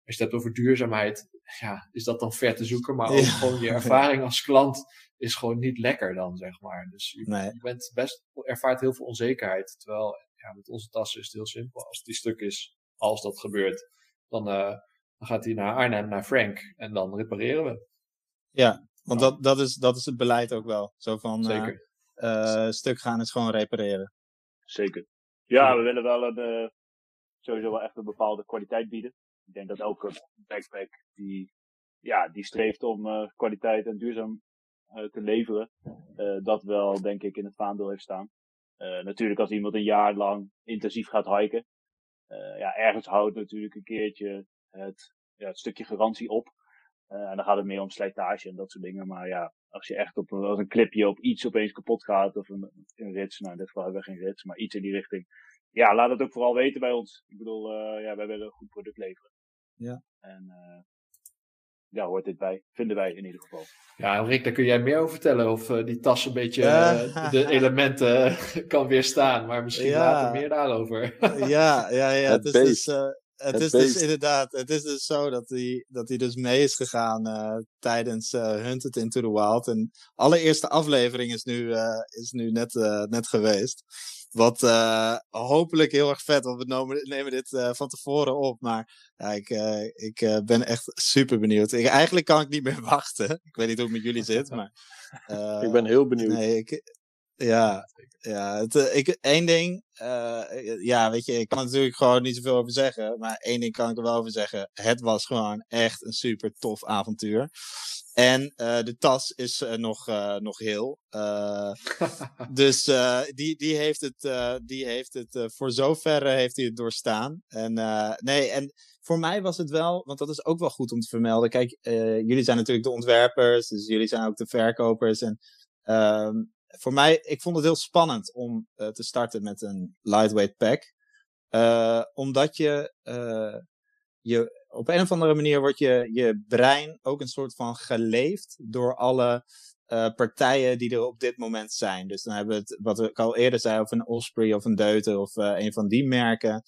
als je het hebt over duurzaamheid, ja, is dat dan ver te zoeken, maar ook gewoon je ervaring als klant is gewoon niet lekker dan, zeg maar. Dus je, nee. je bent best, ervaart heel veel onzekerheid, terwijl ja, met onze tassen is het heel simpel. Als die stuk is, als dat gebeurt, dan, uh, dan gaat hij naar Arnhem, naar Frank en dan repareren we. Ja, want dat, dat, is, dat is het beleid ook wel. Zo van Zeker. Uh, stuk gaan is gewoon repareren. Zeker. Ja, we willen wel een, uh, sowieso wel echt een bepaalde kwaliteit bieden. Ik denk dat elke backpack die, ja, die streeft om kwaliteit en duurzaam te leveren, dat wel denk ik in het vaandel heeft staan. natuurlijk als iemand een jaar lang intensief gaat hiken, ja, ergens houdt natuurlijk een keertje het, ja, het stukje garantie op. Uh, en dan gaat het meer om slijtage en dat soort dingen. Maar ja, als je echt op een, als een clipje op iets opeens kapot gaat, of een, een rits, nou in dit geval hebben we geen rits, maar iets in die richting. Ja, laat het ook vooral weten bij ons. Ik bedoel, uh, ja, wij willen een goed product leveren. Ja. En uh, ja, hoort dit bij, vinden wij in ieder geval. Ja, Rick, daar kun jij meer over vertellen. Of die tas een beetje de elementen kan weerstaan. Maar misschien ja. later meer daarover. ja, ja, ja. Het, het is dus, het, is dus inderdaad, het is dus zo dat hij, dat hij dus mee is gegaan uh, tijdens uh, Hunted into the Wild. En allereerste aflevering is nu, uh, is nu net, net geweest. Wat hopelijk heel erg vet, want we nemen, nemen dit van tevoren op. Maar ja, ik, ik ben echt super benieuwd. Ik, eigenlijk kan ik niet meer wachten. Ik weet niet hoe het met jullie zit, maar... ik ben heel benieuwd. Nee, ik, ja, ja het, uh, ik, één ding, uh, ja, weet je, ik kan natuurlijk gewoon niet zoveel over zeggen, maar één ding kan ik er wel over zeggen. Het was gewoon echt een super tof avontuur. En uh, de tas is nog, nog heel. dus die, die heeft het, die heeft het voor zover heeft hij het doorstaan. En nee, en voor mij was het wel, want dat is ook wel goed om te vermelden. Kijk, jullie zijn natuurlijk de ontwerpers, dus jullie zijn ook de verkopers. En ehm, voor mij, ik vond het heel spannend om uh, te starten met een lightweight pack. Uh, omdat je, uh, je, op een of andere manier wordt je, je brein ook een soort van geleefd door alle partijen die er op dit moment zijn. Dus dan hebben we het, wat ik al eerder zei, of een Osprey of een Deute of een van die merken.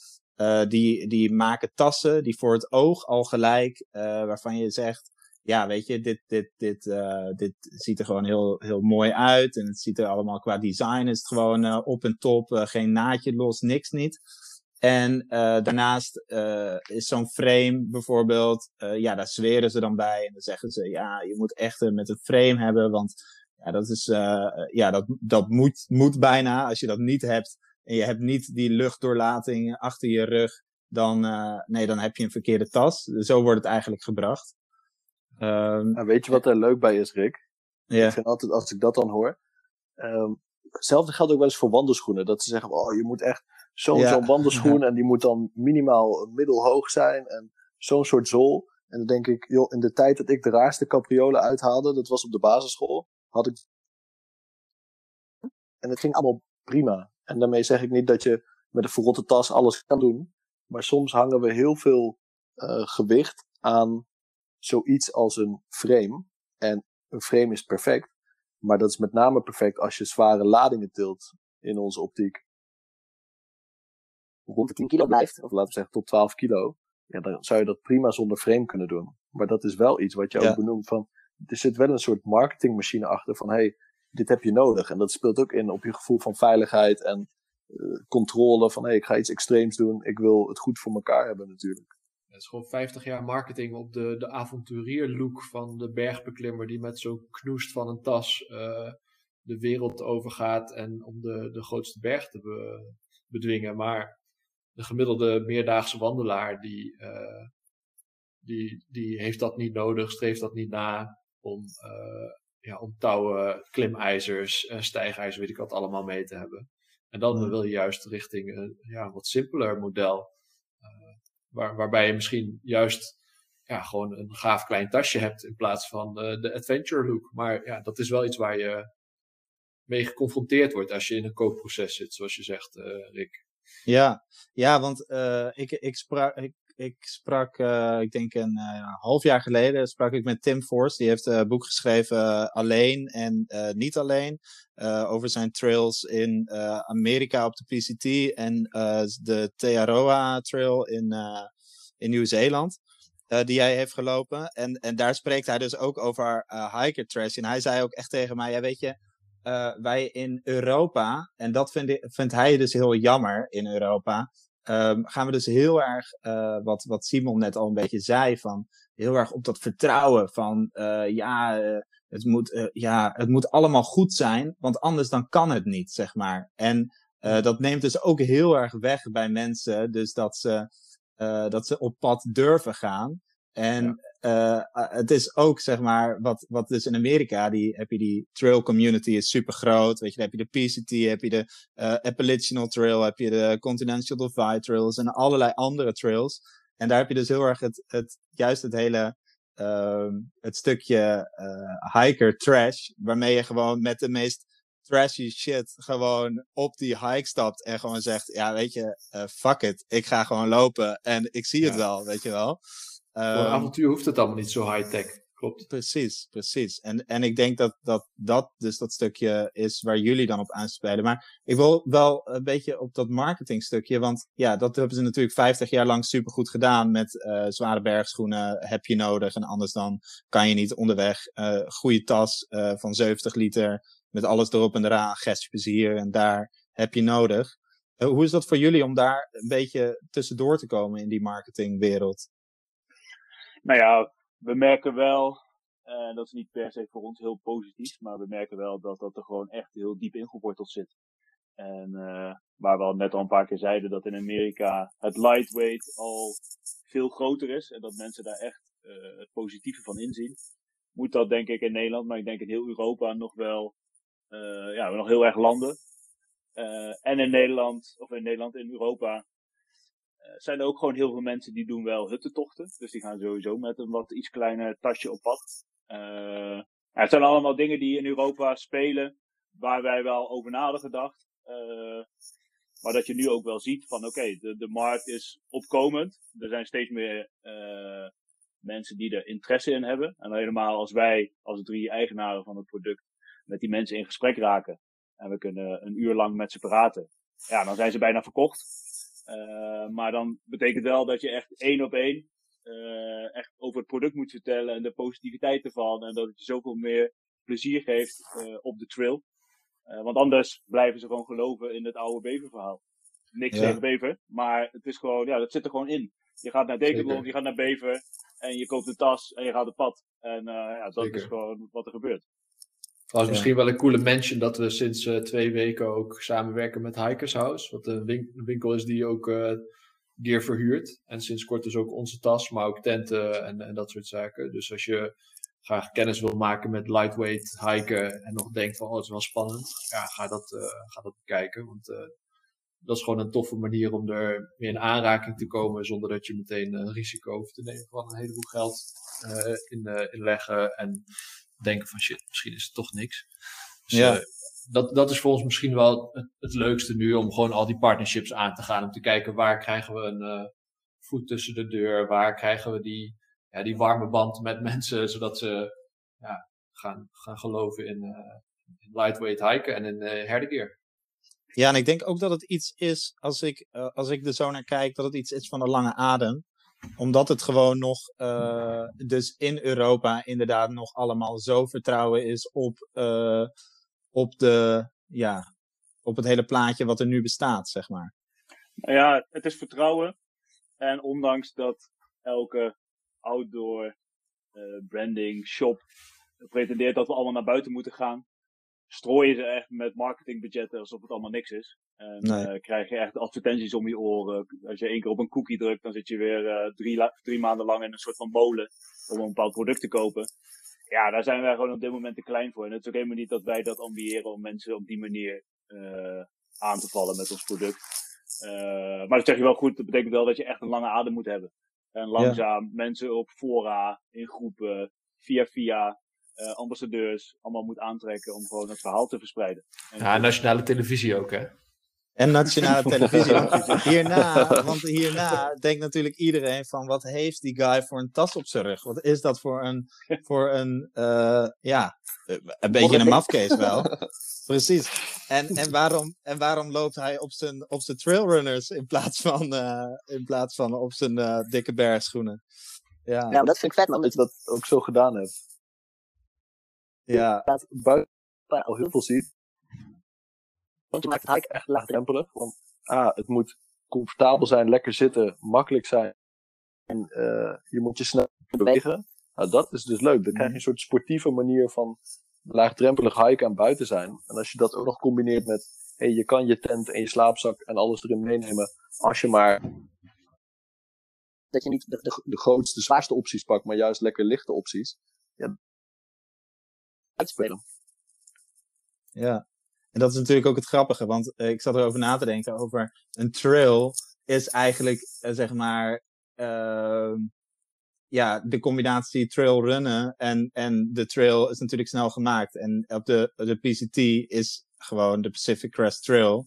die, die maken tassen die voor het oog al gelijk, waarvan je zegt, ja, weet je, dit, dit, dit, uh, dit ziet er gewoon heel, heel mooi uit. En het ziet er allemaal qua design is het gewoon uh, op en top. Uh, geen naadje los, niks niet. En daarnaast is zo'n frame bijvoorbeeld, ja, daar zweren ze dan bij. En dan zeggen ze, ja, je moet echt met een frame hebben. Want ja, dat is, ja, dat, dat moet, moet bijna. Als je dat niet hebt en je hebt niet die luchtdoorlating achter je rug, dan, nee, dan heb je een verkeerde tas. Zo wordt het eigenlijk gebracht. Um, nou, weet je wat er leuk bij is, Rick? Ja. Ik vind altijd, als ik dat dan hoor. Um, hetzelfde geldt ook wel eens voor wandelschoenen. Dat ze zeggen, oh, je moet echt zo'n zo'n wandelschoen. En die moet dan minimaal middelhoog zijn. En zo'n soort zool. En dan denk ik, joh, in de tijd dat ik de raarste capriolen uithaalde, dat was op de basisschool, had ik. En het ging allemaal prima. En daarmee zeg ik niet dat je met een verrotte tas alles kan doen. Maar soms hangen we heel veel uh, gewicht aan zoiets als een frame. En een frame is perfect, maar dat is met name perfect als je zware ladingen tilt in onze optiek. Rond de 10 kilo blijft, of laten we zeggen tot 12 kilo. Ja, dan zou je dat prima zonder frame kunnen doen. Maar dat is wel iets wat je ook benoemt van, er zit wel een soort marketingmachine achter van, hey, dit heb je nodig. En dat speelt ook in op je gevoel van veiligheid en uh, controle van, hey, ik ga iets extreems doen, ik wil het goed voor elkaar hebben natuurlijk. Het is gewoon 50 jaar marketing op de, de avonturier-look van de bergbeklimmer die met zo'n knoest van een tas uh, de wereld overgaat en om de, de grootste berg te be, bedwingen. Maar de gemiddelde meerdaagse wandelaar die, uh, die, die heeft dat niet nodig, streeft dat niet na om, uh, ja, om touwen, klimijzers, stijgijzers, weet ik wat allemaal mee te hebben. En dan wil je juist richting een ja, wat simpeler model. Waar, waarbij je misschien juist ja, gewoon een gaaf klein tasje hebt in plaats van de adventure look. Maar ja, dat is wel iets waar je mee geconfronteerd wordt als je in een koopproces zit, zoals je zegt, Rick. Ja, ja want uh, ik, ik sprak, ik, ik sprak, uh, ik denk een uh, half jaar geleden, sprak ik met Tim Force. Die heeft een boek geschreven Alleen en Niet Alleen. over zijn trails in Amerika op de PCT en de Tearoa Trail in, in Nieuw-Zeeland. die hij heeft gelopen. En, en daar spreekt hij dus ook over hiker trash. En hij zei ook echt tegen mij, ja weet je, wij in Europa, en dat vind vindt hij dus heel jammer in Europa, um, gaan we dus heel erg, uh, wat, wat Simon net al een beetje zei, van heel erg op dat vertrouwen van, uh, ja, het moet, ja, het moet allemaal goed zijn, want anders dan kan het niet, zeg maar. En dat neemt dus ook heel erg weg bij mensen, dus dat ze, dat ze op pad durven gaan. En uh, het is ook, zeg maar, wat, wat dus in Amerika, die, heb je die trail community is super groot. Weet je, dan heb je de PCT, heb je de uh, Appalachian Trail, heb je de Continental Divide Trails en allerlei andere trails. En daar heb je dus heel erg het, het juist het hele, uh, het stukje hiker trash, waarmee je gewoon met de meest trashy shit gewoon op die hike stapt en gewoon zegt, ja, weet je, fuck it, ik ga gewoon lopen en ik zie het wel, weet je wel. Voor een ehm, avontuur hoeft het allemaal niet zo high-tech. Klopt. Precies, precies. En, en ik denk dat, dat dat dus dat stukje is waar jullie dan op aanspelen. Maar ik wil wel een beetje op dat marketingstukje. Want ja, dat hebben ze natuurlijk 50 jaar lang supergoed gedaan. Met uh, zware bergschoenen heb je nodig. En anders dan kan je niet onderweg. Uh, goede tas uh, van 70 liter. Met alles erop en eraan. Gestplezier. En daar heb je nodig. hoe is dat voor jullie om daar een beetje tussendoor te komen in die marketingwereld? Nou ja, we merken wel, uh, dat is niet per se voor ons heel positief, maar we merken wel dat dat er gewoon echt heel diep ingeworteld zit. En uh, waar we al net al een paar keer zeiden dat in Amerika het lightweight al veel groter is en dat mensen daar echt uh, het positieve van inzien, moet dat denk ik in Nederland, maar ik denk in heel Europa nog wel, ja, nog heel erg landen. en in Nederland, of in Nederland, in Europa, zijn er ook gewoon heel veel mensen die doen wel huttentochten. Dus die gaan sowieso met een wat iets kleiner tasje op pad. Uh, het zijn allemaal dingen die in Europa spelen, waar wij wel over na hadden gedacht. Uh, maar dat je nu ook wel ziet van oké, de, de markt is opkomend. Er zijn steeds meer mensen die er interesse in hebben. En helemaal als wij, als drie eigenaren van het product, met die mensen in gesprek raken. En we kunnen een uur lang met ze praten. Ja, dan zijn ze bijna verkocht. Uh, maar dan betekent wel dat je echt één op één uh, echt over het product moet vertellen en de positiviteit ervan. En dat het je zoveel meer plezier geeft uh, op de trail. want anders blijven ze gewoon geloven in het oude beververhaal. Niks ja. tegen bever, maar het is gewoon, ja, dat zit er gewoon in. Je gaat naar Decathlon, je gaat naar bever en je koopt een tas en je gaat op pad. En ja, dat Zeker. is gewoon wat er gebeurt. Trouwens, misschien wel een coole mention dat we sinds uh, twee weken ook samenwerken met Hikers House. Wat een winkel is die ook uh, gear verhuurt. En sinds kort dus ook onze tas, maar ook tenten en, en dat soort zaken. Dus als je graag kennis wil maken met lightweight hiken en nog denkt van oh, het is wel spannend. Ja, ga dat, uh, ga dat bekijken. Want dat is gewoon een toffe manier om er mee in aanraking te komen zonder dat je meteen een risico hoeft te nemen van een heleboel geld in, inleggen. En denken van shit, misschien is het toch niks. Dus, ja. Uh, dat, dat is voor ons misschien wel het, het, leukste nu om gewoon al die partnerships aan te gaan. Om te kijken waar krijgen we een uh, voet tussen de deur, waar krijgen we die ja, die warme band met mensen, zodat ze ja, gaan, gaan geloven in, in lightweight hiken en in herdegear. Ja, en ik denk ook dat het iets is, als ik, als ik er zo naar kijk, dat het iets is van een lange adem omdat het gewoon nog, uh, dus in Europa inderdaad nog allemaal zo vertrouwen is op, uh, op, de, ja, op het hele plaatje wat er nu bestaat, zeg maar. Nou ja, het is vertrouwen. En ondanks dat elke outdoor uh, branding shop pretendeert dat we allemaal naar buiten moeten gaan, strooien ze echt met marketingbudgetten alsof het allemaal niks is. En nee. uh, krijg je echt advertenties om je oren. Als je één keer op een cookie drukt, dan zit je weer uh, drie, drie maanden lang in een soort van molen om een bepaald product te kopen. Ja, daar zijn wij gewoon op dit moment te klein voor. En het is ook helemaal niet dat wij dat ambiëren om mensen op die manier uh, aan te vallen met ons product. maar dat zeg je wel goed, dat betekent wel dat je echt een lange adem moet hebben. En langzaam ja. mensen op fora, in groepen, via via, uh, ambassadeurs allemaal moet aantrekken om gewoon het verhaal te verspreiden. En ja, nationale televisie ook, hè? En nationale televisie. hierna, want hierna denkt natuurlijk iedereen van wat heeft die guy voor een tas op zijn rug? Wat is dat voor een, voor een uh, ja, een beetje een mafcase wel. Precies. En, en, waarom, en waarom loopt hij op zijn, op zijn trailrunners in plaats van, uh, in plaats van op zijn uh, dikke bergschoenen? Ja. ja, dat vind ik vet man dat je dat ook zo gedaan hebt. Ja. Buiten al heel veel ziet. Want je maakt het hike echt laagdrempelig. Want ah, het moet comfortabel zijn, lekker zitten, makkelijk zijn. En uh, je moet je snel bewegen. Nou, dat is dus leuk. Dan krijg je een soort sportieve manier van laagdrempelig hiken en buiten zijn. En als je dat ook nog combineert met, hey, je kan je tent en je slaapzak en alles erin meenemen. Als je maar dat je niet de, de, de grootste, zwaarste opties pakt, maar juist lekker lichte opties. Ja, Ja, en dat is natuurlijk ook het grappige, want uh, ik zat erover na te denken over een trail is eigenlijk, uh, zeg maar, uh, ja, de combinatie trail runnen en, en de trail is natuurlijk snel gemaakt. En op de, de PCT is gewoon de Pacific Crest Trail.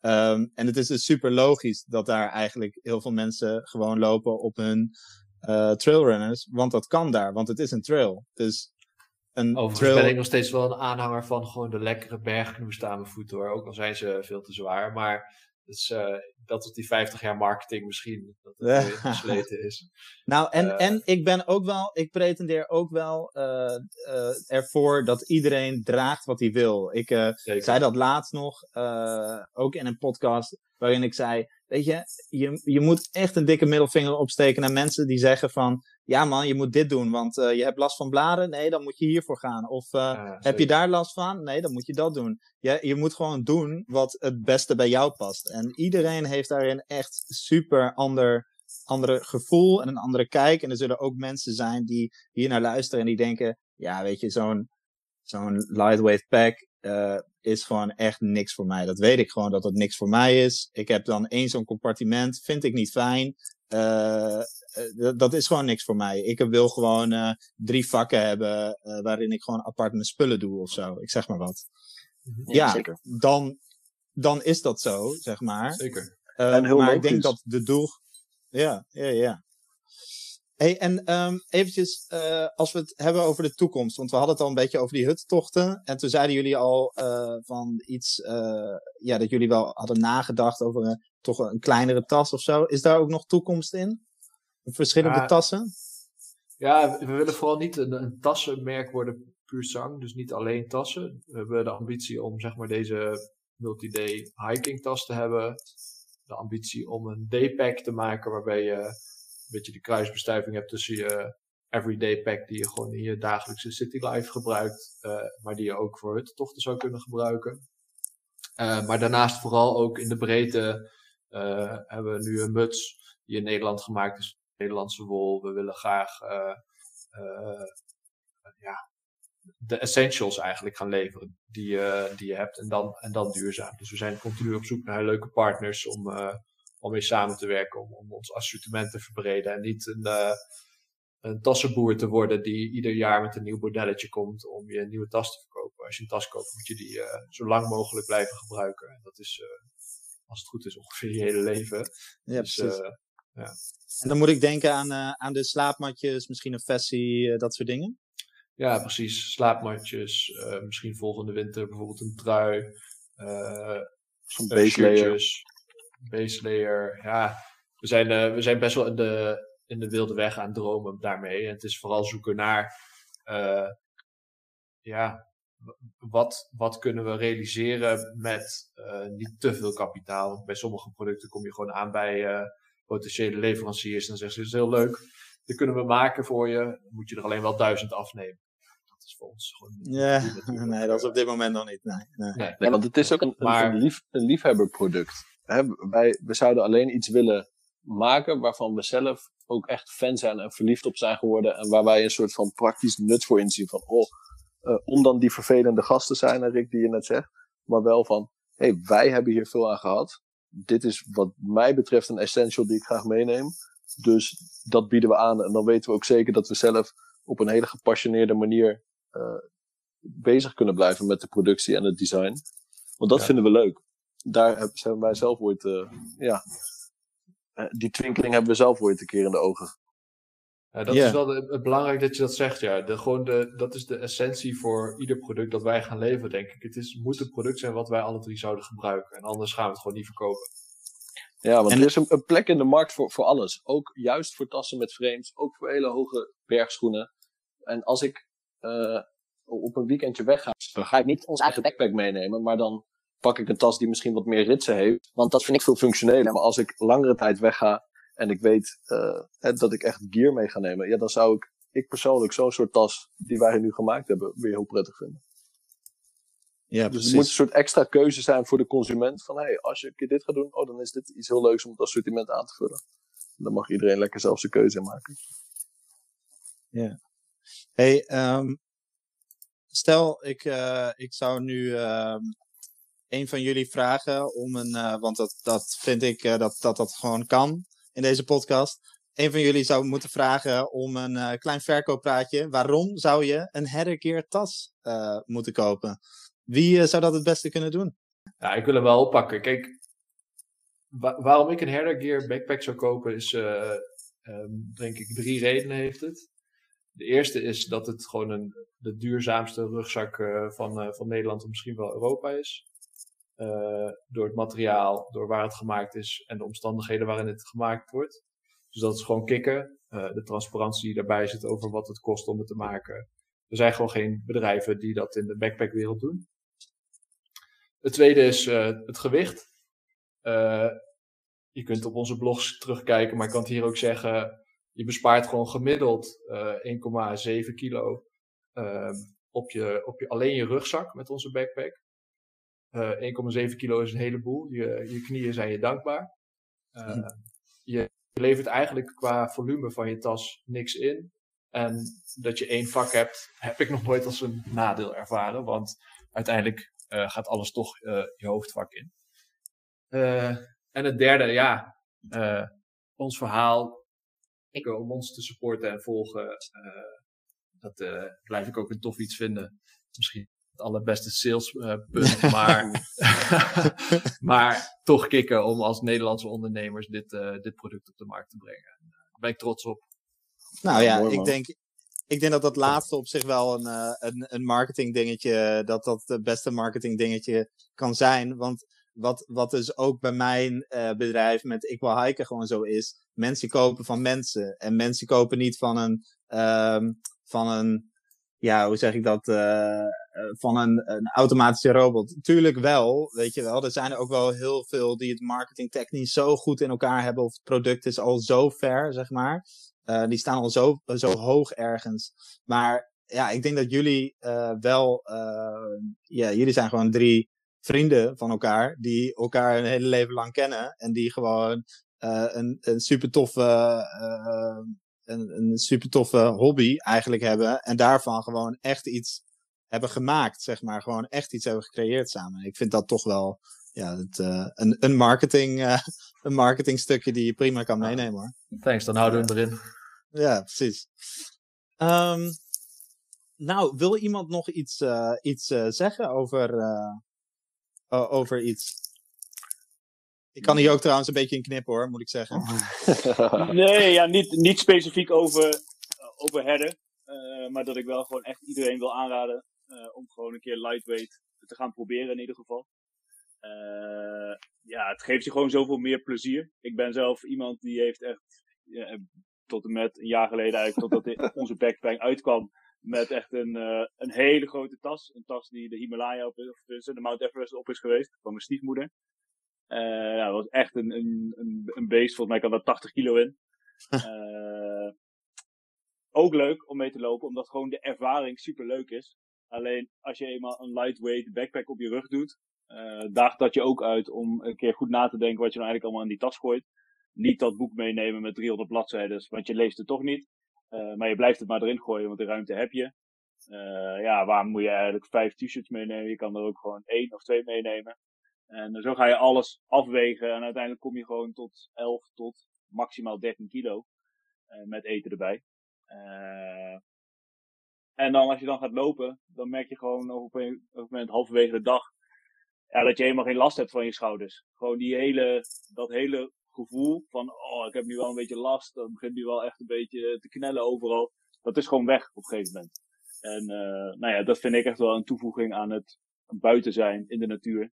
Um, en het is dus super logisch dat daar eigenlijk heel veel mensen gewoon lopen op hun uh, trailrunners, want dat kan daar, want het is een trail. Dus een Overigens trail... ben ik nog steeds wel een aanhanger van gewoon de lekkere bergknoest aan mijn voeten hoor. Ook al zijn ze veel te zwaar. Maar dus, uh, dat tot die 50 jaar marketing misschien dat het gesleten is. Nou, en, uh, en ik ben ook wel, ik pretendeer ook wel uh, ervoor dat iedereen draagt wat hij wil. Ik zei dat laatst nog, ook in een podcast, waarin ik zei, weet je, je, je moet echt een dikke middelvinger opsteken naar mensen die zeggen van, ja man, je moet dit doen, want uh, je hebt last van blaren. Nee, dan moet je hiervoor gaan. Of uh, ja, heb je daar last van? Nee, dan moet je dat doen. Je, je moet gewoon doen wat het beste bij jou past. En iedereen heeft daarin echt super ander, andere gevoel en een andere kijk. En er zullen ook mensen zijn die hier naar luisteren en die denken, ja, weet je, zo'n zo'n lightweight pack uh, is gewoon echt niks voor mij. Dat weet ik gewoon dat het niks voor mij is. Ik heb dan één zo'n compartiment, vind ik niet fijn. Uh, dat is gewoon niks voor mij. Ik wil gewoon uh, drie vakken hebben uh, waarin ik gewoon apart mijn spullen doe of zo. Ik zeg maar wat. Ja, ja zeker. Dan, dan is dat zo, zeg maar. Zeker. en heel maar logisch. ik denk dat de doel... Ja, ja, ja. Hey, en um, eventjes, uh, als we het hebben over de toekomst, want we hadden het al een beetje over die huttochten. En toen zeiden jullie al uh, van iets, uh, ja, dat jullie wel hadden nagedacht over een, toch een kleinere tas of zo. Is daar ook nog toekomst in? Verschillende ja, tassen? Ja, we willen vooral niet een, een tassenmerk worden puur zang, dus niet alleen tassen. We hebben de ambitie om zeg maar deze multi-day hiking tas te hebben. De ambitie om een daypack te maken waarbij je beetje de kruisbestuiving hebt tussen je everyday pack die je gewoon in je dagelijkse city life gebruikt, uh, maar die je ook voor huttochten zou kunnen gebruiken. Uh, maar daarnaast vooral ook in de breedte uh, hebben we nu een muts die in Nederland gemaakt is, Nederlandse wol. We willen graag ja, de essentials eigenlijk gaan leveren die, die je hebt en dan, en dan duurzaam. Dus we zijn continu op zoek naar leuke partners om om mee samen te werken, om, om ons assortiment te verbreden en niet een, een tassenboer te worden die ieder jaar met een nieuw modelletje komt om je een nieuwe tas te verkopen. Als je een tas koopt, moet je die uh, zo lang mogelijk blijven gebruiken. En dat is, uh, als het goed is, ongeveer je hele leven. Ja, dus, precies. Ja. En dan moet ik denken aan, aan de slaapmatjes, misschien een versie, dat soort dingen? Ja, precies. Slaapmatjes. misschien volgende winter bijvoorbeeld een trui. Zo'n base layer. Base layer, ja. We zijn, we zijn best wel in de, in de wilde weg aan het dromen daarmee. En het is vooral zoeken naar ja, wat, wat kunnen we realiseren met uh, niet te veel kapitaal. Bij sommige producten kom je gewoon aan bij uh, potentiële leveranciers en dan zeggen ze, is heel leuk, dit kunnen we maken voor je, dan moet je er alleen wel duizend afnemen. Dat is voor ons gewoon Ja, nee, dat is op dit moment nog niet. Nee, nee. nee, want het is ook een, maar, een, lief, een liefhebberproduct. Hè, wij, we zouden alleen iets willen maken waarvan we zelf ook echt fan zijn en verliefd op zijn geworden. En waar wij een soort van praktisch nut voor inzien. Van, oh, uh, om dan die vervelende gast te zijn, Rick, die je net zegt. Maar wel van, hé, hey, wij hebben hier veel aan gehad. Dit is wat mij betreft een essential die ik graag meeneem. Dus dat bieden we aan. En dan weten we ook zeker dat we zelf op een hele gepassioneerde manier uh, bezig kunnen blijven met de productie en het design. Want dat vinden we leuk. Daar zijn wij zelf ooit, uh, ja, die twinkeling hebben we zelf ooit een keer in de ogen ja, dat is wel het belangrijk dat je dat zegt, ja. De, gewoon de, dat is de essentie voor ieder product dat wij gaan leveren, denk ik. Het is, moet een product zijn wat wij alle drie zouden gebruiken. En anders gaan we het gewoon niet verkopen. Ja, want er is een, een, plek in de markt voor, voor alles. Ook juist voor tassen met frames. Ook voor hele hoge bergschoenen. En als ik uh, op een weekendje wegga, dan ga ik niet ons eigen backpack meenemen. Maar dan pak ik een tas die misschien wat meer ritsen heeft. Want dat vind ik veel functioneler. Maar als ik langere tijd wegga, en ik weet uh, dat ik echt gear mee ga nemen, ja, dan zou ik, ik persoonlijk zo'n soort tas die wij nu gemaakt hebben, weer heel prettig vinden. Ja, dus het moet een soort extra keuze zijn voor de consument. Van hey, als je een keer dit gaat doen, oh, dan is dit iets heel leuks om het assortiment aan te vullen. Dan mag iedereen lekker zelf zijn keuze maken. Ja. Hey, um, stel ik, uh, ik zou nu uh, een van jullie vragen om een, uh, want dat, dat vind ik dat, dat dat gewoon kan in deze podcast. Een van jullie zou moeten vragen om een uh, klein verkooppraatje. Waarom zou je een Herregear tas uh, moeten kopen? Wie uh, zou dat het beste kunnen doen? Ja, ik wil hem wel oppakken. Kijk, wa waarom ik een Herregear backpack zou kopen is, um, denk ik, drie redenen heeft het. De eerste is dat het gewoon een, de duurzaamste rugzak van, van Nederland of misschien wel Europa is. Uh, door het materiaal, door waar het gemaakt is en de omstandigheden waarin het gemaakt wordt. Dus dat is gewoon kicken. Uh, de transparantie die daarbij zit over wat het kost om het te maken. Er zijn gewoon geen bedrijven die dat in de backpackwereld doen. Het tweede is uh, het gewicht. je kunt op onze blogs terugkijken, maar ik kan het hier ook zeggen. Je bespaart gewoon gemiddeld 1,7 kilo op, je, op je, alleen je rugzak met onze backpack. 1,7 eh, kilo is een heleboel. Je, je knieën zijn je dankbaar. Uh, je levert eigenlijk qua volume van je tas niks in. En dat je één vak hebt, heb ik nog nooit als een nadeel ervaren. Want uiteindelijk uh, gaat alles toch je hoofdvak in. en het derde, ja, ons verhaal. Ik, om ons te supporten en volgen. dat blijf ik ook een tof iets vinden. Misschien allerbeste salespunt. Uh, maar, maar toch kicken om als Nederlandse ondernemers dit, uh, dit product op de markt te brengen. Daar ben ik trots op. Nou ja, ik denk, ik denk dat dat laatste op zich wel een, uh, een, een marketing dingetje, dat dat het beste marketing dingetje kan zijn. Want wat, wat dus ook bij mijn uh, bedrijf met Ik wil hiken gewoon zo is, mensen kopen van mensen. En mensen kopen niet van een, um, van een, ja, hoe zeg ik dat, uh, eh, van een, automatische robot. Tuurlijk wel, weet je wel. Er zijn er ook wel heel veel die het marketingtechnisch zo goed in elkaar hebben. Of het product is al zo ver, zeg maar. Uh, die staan al zo, zo hoog ergens. Maar ja, ik denk dat jullie uh, wel, ja, jullie zijn gewoon drie vrienden van elkaar. Die elkaar een hele leven lang kennen. En die gewoon een, een super toffe een super toffe hobby eigenlijk hebben. En daarvan gewoon echt iets hebben gemaakt, zeg maar. Gewoon echt iets hebben gecreëerd samen. Ik vind dat toch wel ja, het, uh, een, een, marketing, uh, een marketingstukje die je prima kan meenemen hoor. Thanks, dan houden we hem erin. Ja, precies. Um, nou, wil iemand nog iets, uh, iets zeggen over, over iets? Ik kan hier ook trouwens een beetje in knippen hoor, moet ik zeggen. nee, ja, niet, niet specifiek over, over herden. maar dat ik wel gewoon echt iedereen wil aanraden om gewoon een keer lightweight te gaan proberen in ieder geval. ja, het geeft je gewoon zoveel meer plezier. Ik ben zelf iemand die heeft echt ja, tot en met een jaar geleden eigenlijk, totdat onze backpack uitkwam, met echt een, uh, een hele grote tas. Een tas die de Himalaya op, of de Mount Everest op is geweest, van mijn stiefmoeder. Uh, ja, dat was echt een, een, een, een beest, volgens mij kan daar 80 kilo in. uh, ook leuk om mee te lopen, omdat gewoon de ervaring super leuk is. Alleen als je eenmaal een lightweight backpack op je rug doet, daagt dat je ook uit om een keer goed na te denken wat je nou eigenlijk allemaal in die tas gooit niet dat boek meenemen met 300 bladzijden, want je leest het toch niet. Uh, maar je blijft het maar erin gooien, want de ruimte heb je. Uh, ja, waarom moet je eigenlijk vijf t-shirts meenemen? Je kan er ook gewoon één of twee meenemen. En zo ga je alles afwegen en uiteindelijk kom je gewoon tot 11 tot maximaal 13 kilo. Met eten erbij. En dan als je dan gaat lopen, dan merk je gewoon op een, op moment halverwege de dag dat je helemaal geen last hebt van je schouders. Gewoon die hele, dat hele gevoel van, oh, ik heb nu wel een beetje last, dan begint nu wel echt een beetje te knellen overal. Dat is gewoon weg op een gegeven moment. En uh, nou ja, dat vind ik echt wel een toevoeging aan het buiten zijn in de natuur.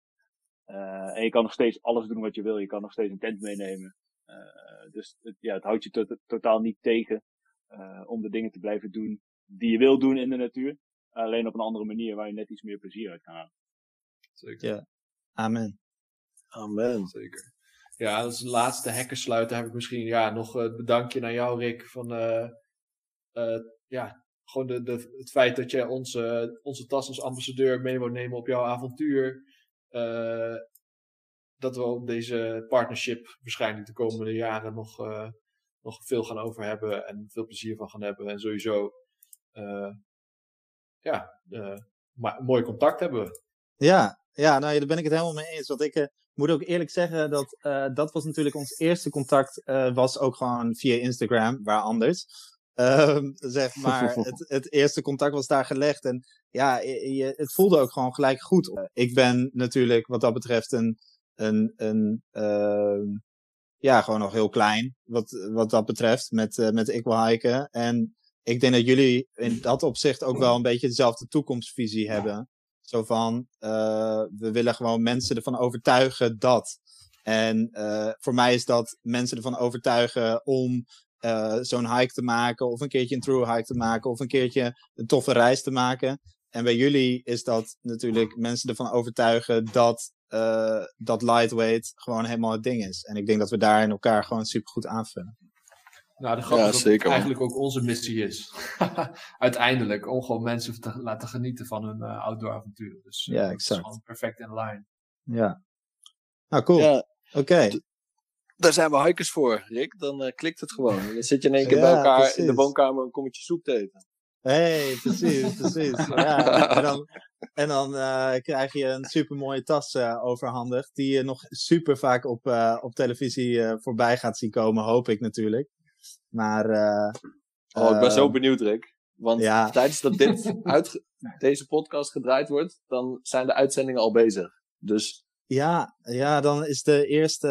Uh, en je kan nog steeds alles doen wat je wil. Je kan nog steeds een tent meenemen. Uh, dus het, ja, het houdt je to totaal niet tegen om de dingen te blijven doen die je wil doen in de natuur. Alleen op een andere manier waar je net iets meer plezier uit kan halen. Zeker. Ja. Amen. Amen. Zeker. Ja, als laatste hekkersluiter heb ik misschien ja, nog het bedankje naar jou, Rick. Van, uh, uh, ja, gewoon de, de, het feit dat je onze, onze tas als ambassadeur mee wil nemen op jouw avontuur. Uh, dat we op deze partnership waarschijnlijk de komende jaren nog, nog veel gaan over hebben en veel plezier van gaan hebben. En sowieso, ja, mooi contact hebben we. Ja, ja, nou, daar ben ik het helemaal mee eens. Want ik, moet ook eerlijk zeggen dat uh, dat was natuurlijk ons eerste contact, uh, was ook gewoon via Instagram, waar anders. Uh, zeg maar, het, het, eerste contact was daar gelegd en ja, je, het voelde ook gewoon gelijk goed. Ik ben natuurlijk wat dat betreft een, een, een ehm, ja, gewoon nog heel klein, wat, wat dat betreft, met, met ik wil hiken. En ik denk dat jullie in dat opzicht ook wel een beetje dezelfde toekomstvisie hebben. Zo van, uh, we willen gewoon mensen ervan overtuigen dat. En uh, voor mij is dat mensen ervan overtuigen om uh, zo'n hike te maken, of een keertje een true hike te maken, of een keertje een toffe reis te maken. En bij jullie is dat natuurlijk mensen ervan overtuigen dat, dat lightweight gewoon helemaal het ding is. En ik denk dat we daar in elkaar gewoon super goed aanvullen. Nou, de grap ja, is dat eigenlijk ook onze missie is. Uiteindelijk, om gewoon mensen te laten genieten van hun uh, outdoor avontuur. Dus uh, ja, exact. is gewoon perfect in line. Ja. Nou, cool. Ja, Oké. Okay. Daar zijn we hikers voor, Rick. Dan uh, klikt het gewoon. Dan zit je in één keer ja, bij elkaar precies. in de woonkamer een kommetje soep te eten. hey, precies, precies. ja, en dan, en dan krijg je een super mooie tas overhandigd. Die je nog super vaak op, op televisie voorbij gaat zien komen, hoop ik natuurlijk. Maar. Uh, oh, ik ben zo ehm, benieuwd, Rick. Want ja. tijdens dat dit uit, deze podcast gedraaid wordt, dan zijn de uitzendingen al bezig. Dus. Ja, ja dan is de eerste,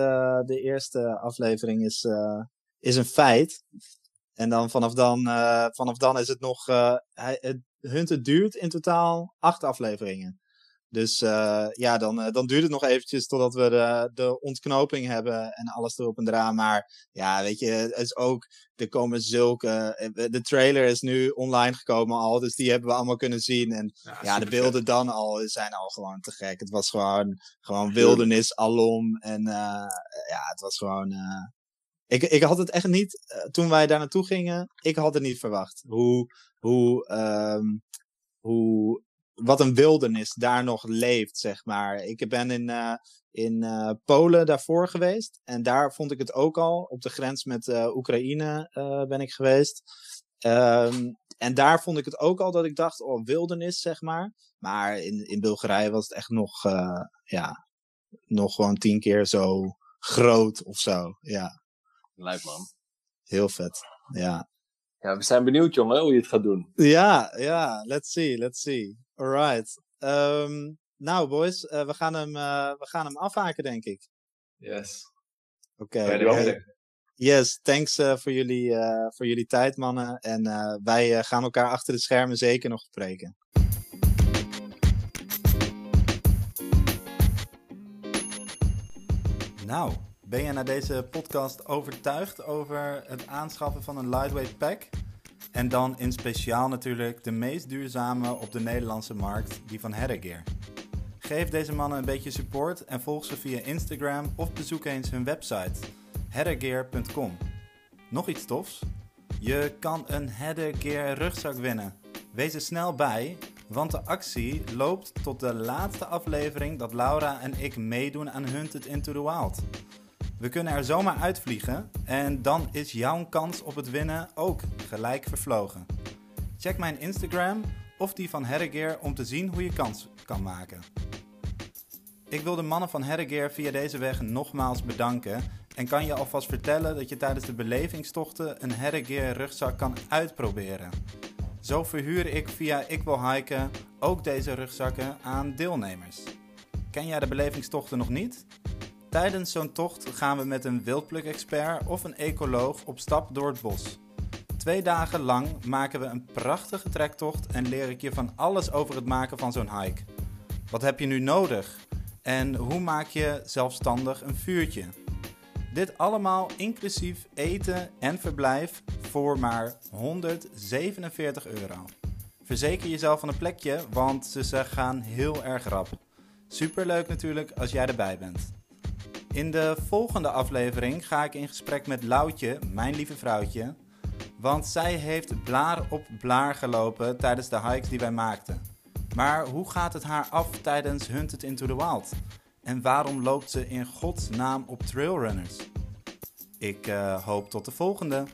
de eerste aflevering is, uh, is een feit. En dan vanaf dan, uh, vanaf dan is het nog. Uh, het, Hunter duurt in totaal acht afleveringen. Dus uh, ja, dan, uh, dan duurt het nog eventjes totdat we de, de ontknoping hebben en alles erop en eraan. Maar ja, weet je, het is ook, er komen zulke, eh, de trailer is nu online gekomen al, dus die hebben we allemaal kunnen zien. En ja, ja de beelden dan al zijn al gewoon te gek. Het was gewoon, gewoon wildernis alom en uh, ja, het was gewoon... Ik, ik had het echt niet, toen wij daar naartoe gingen, ik had het niet verwacht. Hoe, hoe, um, hoe wat een wildernis daar nog leeft, zeg maar. Ik ben in, uh, in uh, Polen daarvoor geweest. En daar vond ik het ook al. Op de grens met uh, Oekraïne ben ik geweest. Um, en daar vond ik het ook al dat ik dacht, oh, wildernis, zeg maar. Maar in, in Bulgarije was het echt nog, ja, nog gewoon tien keer zo groot of zo. Ja. Lijkt man. Heel vet, ja. Ja, we zijn benieuwd, jongen, hoe je het gaat doen. Ja, ja, let's see, let's see. Alright. Um, nou, boys, uh, we, gaan hem, uh, we gaan hem afhaken, denk ik. Yes. Oké. Dankjewel. Yes, thanks eh, voor, jullie, eh, voor jullie tijd, mannen. En eh, wij eh, gaan elkaar achter de schermen zeker nog spreken. Nou, ben je na deze podcast overtuigd over het aanschaffen van een lightweight pack? En dan in speciaal natuurlijk de meest duurzame op de Nederlandse markt, die van Headgear. Geef deze mannen een beetje support en volg ze via Instagram of bezoek eens hun website headergear.com. Nog iets tofs? Je kan een Headergear rugzak winnen. Wees er snel bij, want de actie loopt tot de laatste aflevering dat Laura en ik meedoen aan Hunted into the Wild. We kunnen er zomaar uitvliegen en dan is jouw kans op het winnen ook gelijk vervlogen. Check mijn Instagram of die van Headgear om te zien hoe je kans kan maken. Ik wil de mannen van Headgear via deze weg nogmaals bedanken en kan je alvast vertellen dat je tijdens de belevingstochten een Headgear rugzak kan uitproberen. Zo verhuur ik via Ik Wil Hiken ook deze rugzakken aan deelnemers. Ken jij de belevingstochten nog niet? Tijdens zo'n tocht gaan we met een wildpluk-expert of een ecoloog op stap door het bos. Twee dagen lang maken we een prachtige trektocht en leer ik je van alles over het maken van zo'n hike. Wat heb je nu nodig? En hoe maak je zelfstandig een vuurtje? Dit allemaal inclusief eten en verblijf voor maar 147 euro. Verzeker jezelf van een plekje, want ze gaan heel erg rap. Superleuk natuurlijk als jij erbij bent. In de volgende aflevering ga ik in gesprek met Loutje, mijn lieve vrouwtje. Want zij heeft blaar op blaar gelopen tijdens de hikes die wij maakten. Maar hoe gaat het haar af tijdens Hunted into the Wild? En waarom loopt ze in godsnaam op trailrunners? Ik uh, hoop tot de volgende.